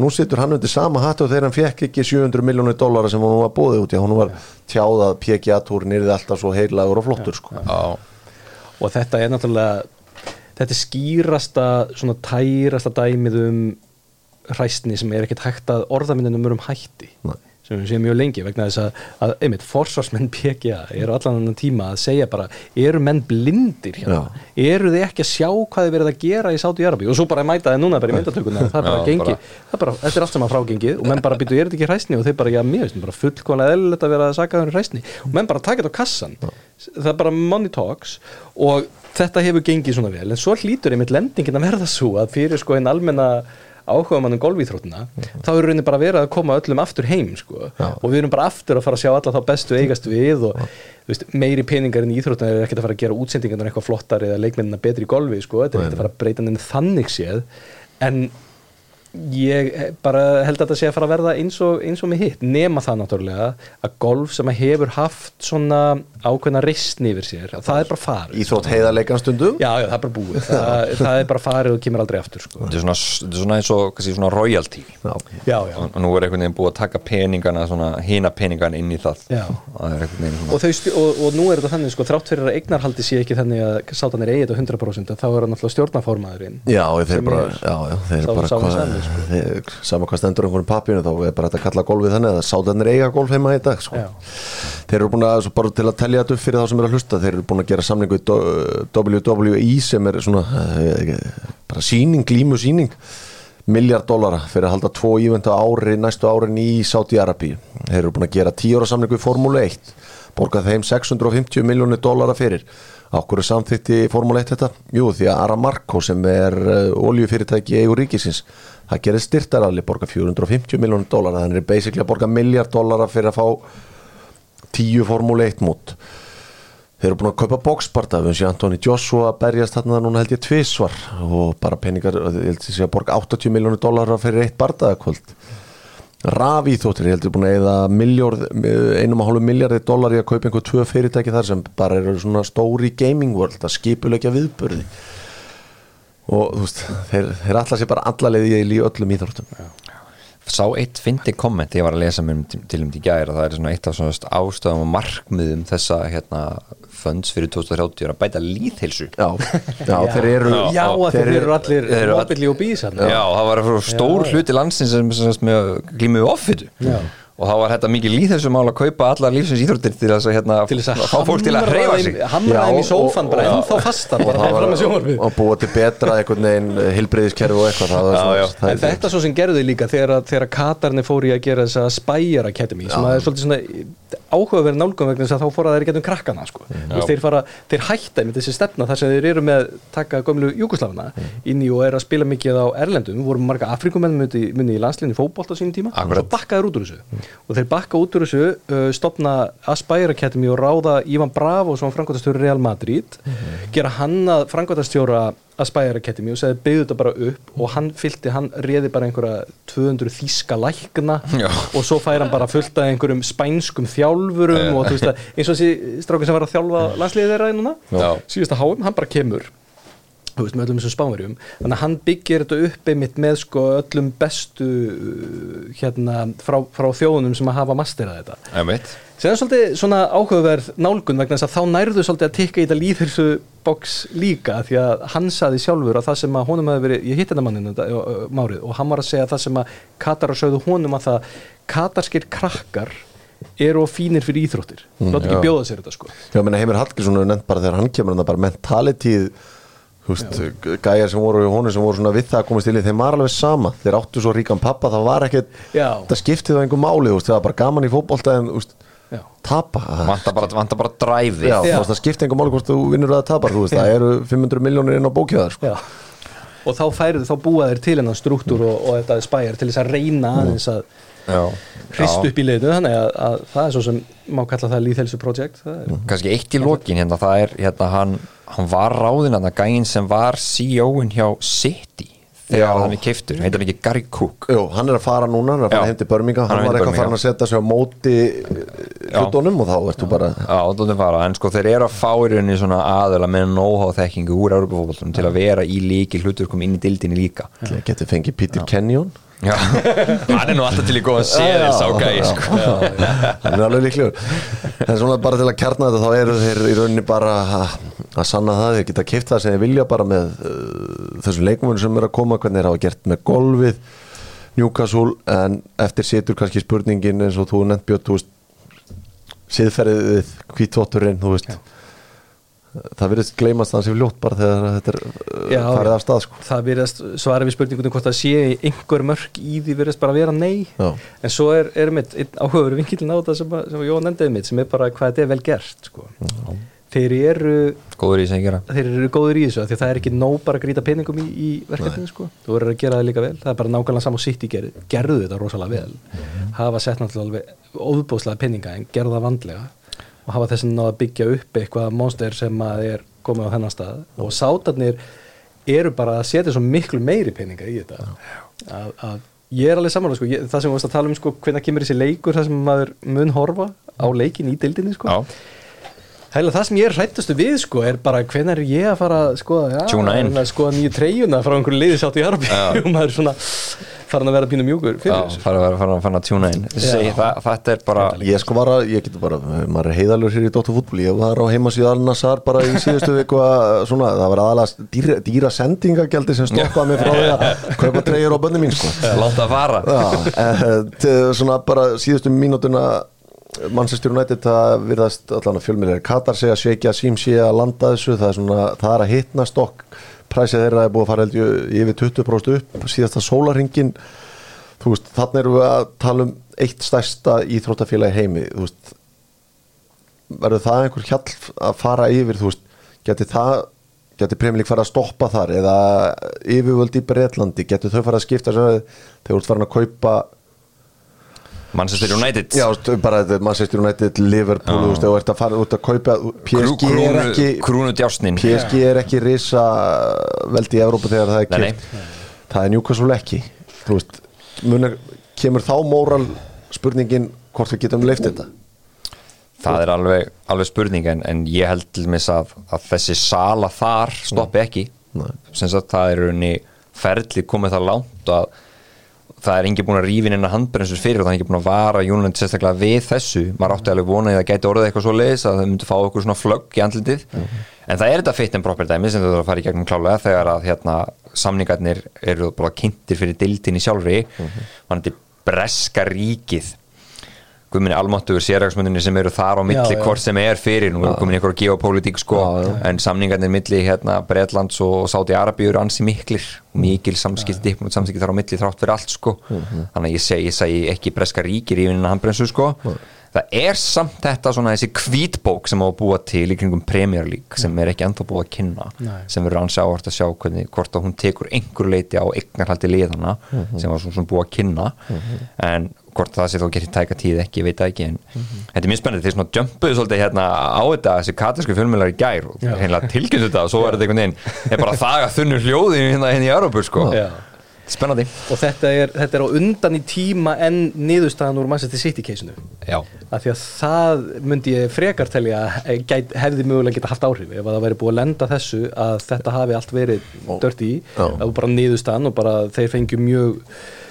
Nú situr hann undir sama hattu og þegar hann fekk ekki 700 miljónir dólara sem hún var bóðið út í. Hún var tjáðað PGA túrin yrði alltaf svo heilagur og flottur sko. Já, og þetta er náttúrulega þetta er skýrasta svona tærasta dæmið um hræstni sem er ekkert hægt að orðamindinum um hætti. Nei. Sem við séum mjög lengi vegna þess að, að einmitt, forsvarsmenn PGA eru allan annan tíma að segja bara eru menn blindir hérna? Eru þið ekki að sjá hvað þið verið að gera í Sáti Arabi og svo bara mæta þið núna bara í myndatökuna það er bara Já, gengi, bara- það er bara, þetta er allt saman frágengið og menn bara býtu, er þetta ekki hræstni og þeir bara, já, mér veist, bara fullkonlega eðlilegt að vera að saka þau hræstni og menn bara taka þetta á kassan. Það er bara money talks og þetta hefur gengið svona vel. En svo hlýtur einmitt lendingin að verða svo að fyrir sko einn almenna áhuga mannum golfíþróttina þá er raunin bara verið að koma öllum aftur heim sko. Og við erum bara aftur að fara að sjá alla þá bestu eigast við og veist, meiri peningar en í íþróttina er ekkert að fara að gera útsendingarnar eitthvað flottar eða leikmennina betri í golfi sko. þetta er ekkert að fara að breyta henni þannig séð. En ég bara held að þetta sé að fara að verða eins og, eins og með hitt. Nema það náttúrulega að golf sem að hefur haft svona ákveðna ristni yfir sér, að það er bara farið Íþrótt heiðarleikan stundum? Já, já, það er bara búið. Það, það er bara farið og kemur aldrei aftur sko. þetta er svona, þetta er svona eins og kannski, svona royalty. Já. já, já, og, og nú er einhvern veginn búið að taka peningana svona, hina peningana inn í það. Já. það er einhvern veginn svona og, þau, stu- og, og nú er þetta þannig sko, þrátt fyrir að eignarhaldi sé ekki þannig að sátanir eigi þetta 100% þá er hann alltaf stjórnaformaðurinn Já, þeir bara, er já, já, þeir bara hvað, sami, sko. þeir, sama hvað stendur einhvern papínu þá er bara hægt að kalla golfið þannig að sáðanir eiga golf heima í dag sko. Þeir eru búin að, bara til að telja þetta upp fyrir þá sem eru að hlusta, þeir eru búin að gera samningu í WWE sem er svona eh, bara síning, glímu síning miljard dólara fyrir að halda tvo ívenda ári næstu árin í Saudi Arabi þeir eru búin að gera 10 ára samningu í Formúlu 1 borgað þeim 650 miljónir dólara fyrir Er samþýtti Formule 1 þetta? Jú, því að Aramarko sem er uh, oljufyrirtæki í eigu ríkisins það gerir styrtaralli borga 450 miljónir dólara þannig er basically að borga miljard dólara fyrir að fá 10 Formule 1 mót. Þeir eru búin að kaupa boxparta við séum Antoni Joshua berjast þarna núna held ég tvisvar. Og bara peningar, ég held að borga 80 miljónir dólara fyrir eitt bardaðakvöld rafíþóttir, ég heldur búin að eða miljórð, einum og hálfu miljardi dólar í að kaupa einhver tvö fyrirtæki þar sem bara eru svona stóri gaming world að skipulegja viðburði. Og þú veist, þeir, þeir allar sér bara allalegið í öllum íþróttum sá eitt fyndi komment ég var að lesa mér um til, um til gæra það er svona eitt af svona ástöðum og markmiðum þessa hérna funds fyrir 2030 er að bæta líðhilsu Já, já, þeir eru Já, þeir þeir eru allir mobilli og bís Já, það var stór hluti landsins sem, sem, sem með glímu við offitu. Já. Og þá var þetta mikið líðhilsumál að kaupa allar lífsins íþróttir til þess að, hérna, þess að fá fólk til að hreyfa sig. hamra þeim í og- sófan bara og- ennþá fastar og sjónvarpið. að búa til betra einhvern veginn hilbriðiskerfi og eitthvað Já, svona- já. það En er- þetta svo sem gerðu líka þegar, að- þegar að Katarni fóru í að gera þessa Spire Academy sem að er svolítið svona áhugaverð nálgum vegna þess að þá fóra þeir getum krakkana sko. Þeir, fara, þeir hætta með þessi stefna þar sem þeir eru með taka gömlu Júkoslafna inn í og er að spila mikið á Erlendum, vorum marga Afrikumenn og þeir bakka út úr þessu uh, stopna Aspire Academy og ráða Ivan Bravo sem framkvæmtastjóri Real Madrid gera hann að framkvæmtastjóra Aspire Academy og segði byggðu þetta bara upp. Og hann fylgdi, hann reði bara einhverja 200 þýska lækna. Já. og svo fær hann bara fullt af einhverjum spænskum þjálfurum og þú veist að eins og þessi strákin sem var að þjálfa landsliðið þeirra núna Já. síðasta háum, hann bara kemur veist, með öllum þessum spánverjum. Þannig að hann byggir þetta upp einmitt með sko öllum bestu uh, hérna frá, frá þjóðunum sem að hafa masterað þetta. Einmitt. sem er svolítið svona áhugaverð nálgun vegna þess að þá nærðu svolítið að tikka í þetta líðhilsu box líka því að hann saði sjálfur að það sem að honum hefði verið, ég hitt þetta mannin þetta uh, uh, márið og hann var að segja að það sem að Katar sögðu honum að það katarskir krakkar eru og fínir fyrir íþróttir. Mm, láta ekki bjóða sér þetta sko. Já, gæjar sem voru í honum sem voru svona við það að komast til í þeim var alveg sama. Þeir áttu svo ríkan pappa, það var ekkert það skiptið á einhver máli, það var bara gaman í fótbolta en, tapa. Vantar bara, vantar bara veist, það skiptið einhver máli hvort þú vinnur eða tapar, þú veist, það eru 500 miljónir inn á bókjöðar, sko. Og þá færðu, þá búa þeir til hennan struktúr og, og þetta spæjar til þess að reyna aðeins að hrist upp í leiðinu þannig að, að það er svo sem má kalla það líðhelsu projekt það er, kannski eitt í lokin hérna, það er hérna, hann, hann var ráðinn að gæinn sem var CEO-in hjá City þegar Já. hann er keiftur, heitir hann ekki Gary Cook? Jú, hann er að fara núna, hann er að fara heim til Birmingham. Hann hann var eitthvað farin að setja sig á móti hlutunum og þá ertu bara Já, þú fara, en sko þeir eru að fá í rauninni svona aðila með know-how þekkingu úr Europafótboltunum til að vera í líki hluturkum inn í dildinni líka. Getur fengið Peter Kenyon hann er nú alltaf til í góðan séðir sá gæði sko. Hann er alveg líklegur. En svona bara til að kjarna þetta þá eru þeir í rauninni bara að, að sanna það þeir geta keift það sem þeir vilja bara með uh, þessum leikmönnum sem eru að koma hvernig þeir hafa gert með golfið Newcastle en eftir situr kannski spurningin eins og þú nefnt Björn þú veist siðferðið við kvítótturinn þú veist það virðist gleymast þannig sem fljótt bara þegar þetta er Já, farið af stað sko. það virðast svara við spurningunum hvort það sé einhver mörk í því virðast bara vera nei. Já. en svo er, er mitt áhugaveru vinkilin á þetta sem, að- sem Jón endaði mitt sem er bara hvað þetta er vel gert sko. þeir eru Góður í þeir eru góður í þessu því að það er ekki nóg bara að grýta peningum í, í verkefninu sko. þú verður að gera það líka vel. Það er bara nákvæmlega saman sitt í gerðu gerðu þetta rosalega vel. Hafa sett náttúrulega óbúslega peninga en gerðu það vandlega og hafa þess að ná að byggja upp eitthvað monster sem að er komið á þennan stað. Og sátarnir eru bara að setja svo miklu meiri peninga í þetta. Að, að ég er alveg samanlega sko, ég, það sem við varst að tala um sko, hvernig kemur þessi leikur það sem maður mun horfa á leikin í deildinni sko. Já, Hægilega það sem ég er hrættustu við sko er bara hvenær er ég að fara að skoða skoða nýju treyjuna frá einhverju liði sátt í Harbi Já. og maður er svona farin að vera pínu mjúkur fyrir þessu. fara að fara, fara að tjúna inn. Þetta er bara Ég sko var að, ég getur bara, maður er heiðalur hér í Dóttar fútbol, ég var á heimasíðu Al-Nassar bara í síðustu viku að svona, það var aðalega dýra, dýra sendingagjaldi sem stoppaði mig frá því að kaupa treyjur á bönni mín sko. Láta að fara Já, eh, til svona bara síðustu mínútuna Manchester United það virðast allan að fjölmjölir Katar segja Sim sé að landa þessu. Það er svona, það er að hitna stokk præsið þeirra er búið að fara held ég yfir 20% upp síðasta sólarringin þú veist, þannig erum við að tala um eitt stærsta íþróttafélagi heimi þú veist. Verður það einhver hjall að fara yfir þú veist, geti það geti premlík fara að stoppa þar eða yfirvöld í Breitlandi, geti þau fara að skipta þegar þú ert farin að kaupa Manchester United. Já, bara þetta er Manchester United, Liverpool þú veist, þú ert að fara út að kaupa PSG er ekki Krúnu djásnin PSG er ekki risa veldi í Evrópu þegar það er Nei, keipt það er Newcastle ekki þú veist, muna, kemur þá móral spurningin hvort við getum leift þetta? Það er alveg, alveg spurning en, en ég held til mis að, að þessi sala þar stoppi ekki. Nei. sem sagt það er unni ferli komið það langt að það er engin búin að rífin inn að handbremsur fyrir og það er engin búin að vara Júnland sérstaklega við þessu maður átti alveg vonaði að það gæti orðið eitthvað svo leiðis að það myndi fá okkur svona flögg í andlitið en það er þetta fit and proper dæmi sem þú þarf að fara í gegnum klálega þegar að hérna, samningarnir eru bara kynntir fyrir dildinni sjálfri mm -hmm. mann breska ríkið guðminni almáttugur sérhagsmundinni sem eru þar á milli Já, já. hvort sem er fyrir, nú er komin einhver geopolítík sko, Já, já. en samningarnir milli hérna, Breitlands og Sáti Arabíu eru ansi miklir, mikil samskipti samskipti þar á milli þrátt fyrir allt sko. Þannig að ég segi, ég segi ekki breska ríkir í vinnina handbrensu sko það er samt þetta svona þessi hvítbók sem á að búa til í kringum Premier League sem er ekki ennþá búið að kynna Nei. sem verður áhvert að sjá hvernig, hvort að hún tekur einhver leiti á eignarhaldi liðana sem var svona, svona búið að kynna. En hvort það sé þó gerir tæka tíð ekki, ég veit það ekki en þetta er mjög spennandi, þeir svona jumpuðu svolítið hérna á þetta þessi katarsku fjölmjölar í gær og heimlega tilkynnt þetta og svo er þetta einhvern veginn er bara að þaga þunnu hljóði hérna, hérna í Európu sko, Já. Spennandi. Og þetta er, þetta er á undan í tíma en niðurstaðan úr Manchester City keisinu Já, af því að það myndi ég frekar telja gæt, hefði mögulega geta haft áhrif ef að það væri búið að lenda þessu að þetta hafi allt verið dört í Já. og bara niðurstaðan og bara þeir fengju mjög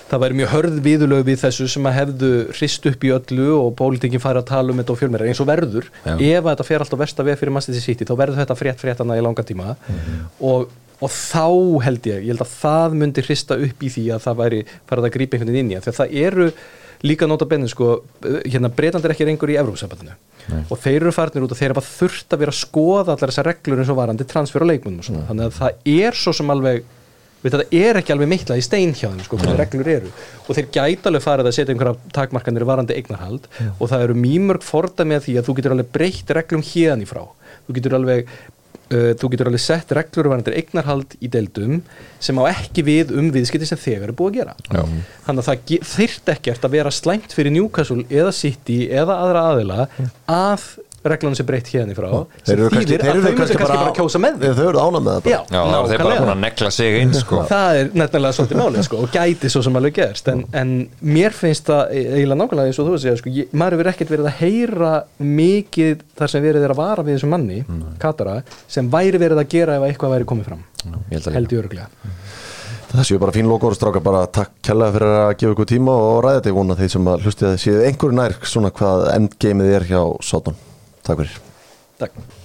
það væri mjög hörð viðulög við þessu sem að hefðu hrist upp í öllu og pólitingin færi að tala um þetta og fjölmera eins og verður Já. ef þetta fer alltaf versta við fyrir Manchester City þá verður þetta frétt fréttana í langa tíma. Og, og þá held ég ég held að það myndi hrista upp í því að það væri farið að grípa einhvern veginn inn í því að það eru líka nota benni sko hérna Breitland er ekki reyngur í Evrópsambandinu og þeir eru farnir út og þeir eru bara þurft að vera að skoða allar þessar reglur eins og varandi transfer og leikmunum og svona. Þannig að það er svo sem alveg við þetta er ekki alveg mittlað í stein hjá þeim sko, hvernig reglur eru. Og þeir gæta alveg farið að setja einhverja takmarkanir varandi eignarhald. Og það eru mýmörg fordæmi að því að þú getur alveg breytt reglum hérðan í frá. Þú getur alveg uh, þú getur alveg sett reglur varandi eignarhald í deildum sem á ekki við um viðskipti sem þegar er búið að gera Já. þannig að það þyrft ekkert að vera slæmt fyrir Newcastle eða City eða aðra aðila að reglunum sem breytt hérðan í frá. Þeir eru kannski, þeir eru kannski bara, bara að kjósa með því Þau eru ánað með það Já, Já, það þeir bara búin að negla sig inn sko. Það er nefnilega svolítið málið sko, og gæti svo sem alveg gerst en, en mér finnst það eiginlega nákvæmlega eins og þú veist sko, ég, maður hefur ekkert verið að heyra mikið þar sem verið er að vara við þessum manni Katara, sem væri verið að gera ef eitthvað væri komið fram ég held að held ég öruglega Það séu bara fín lokur strákar bara takk kærlega fyrir að gefa ykkur tíma og ræða þetta. Ég vona þeir sem að hlustið að séu einhverju nær svona hvað endgameið er hjá Sáton Takk fyrir Takk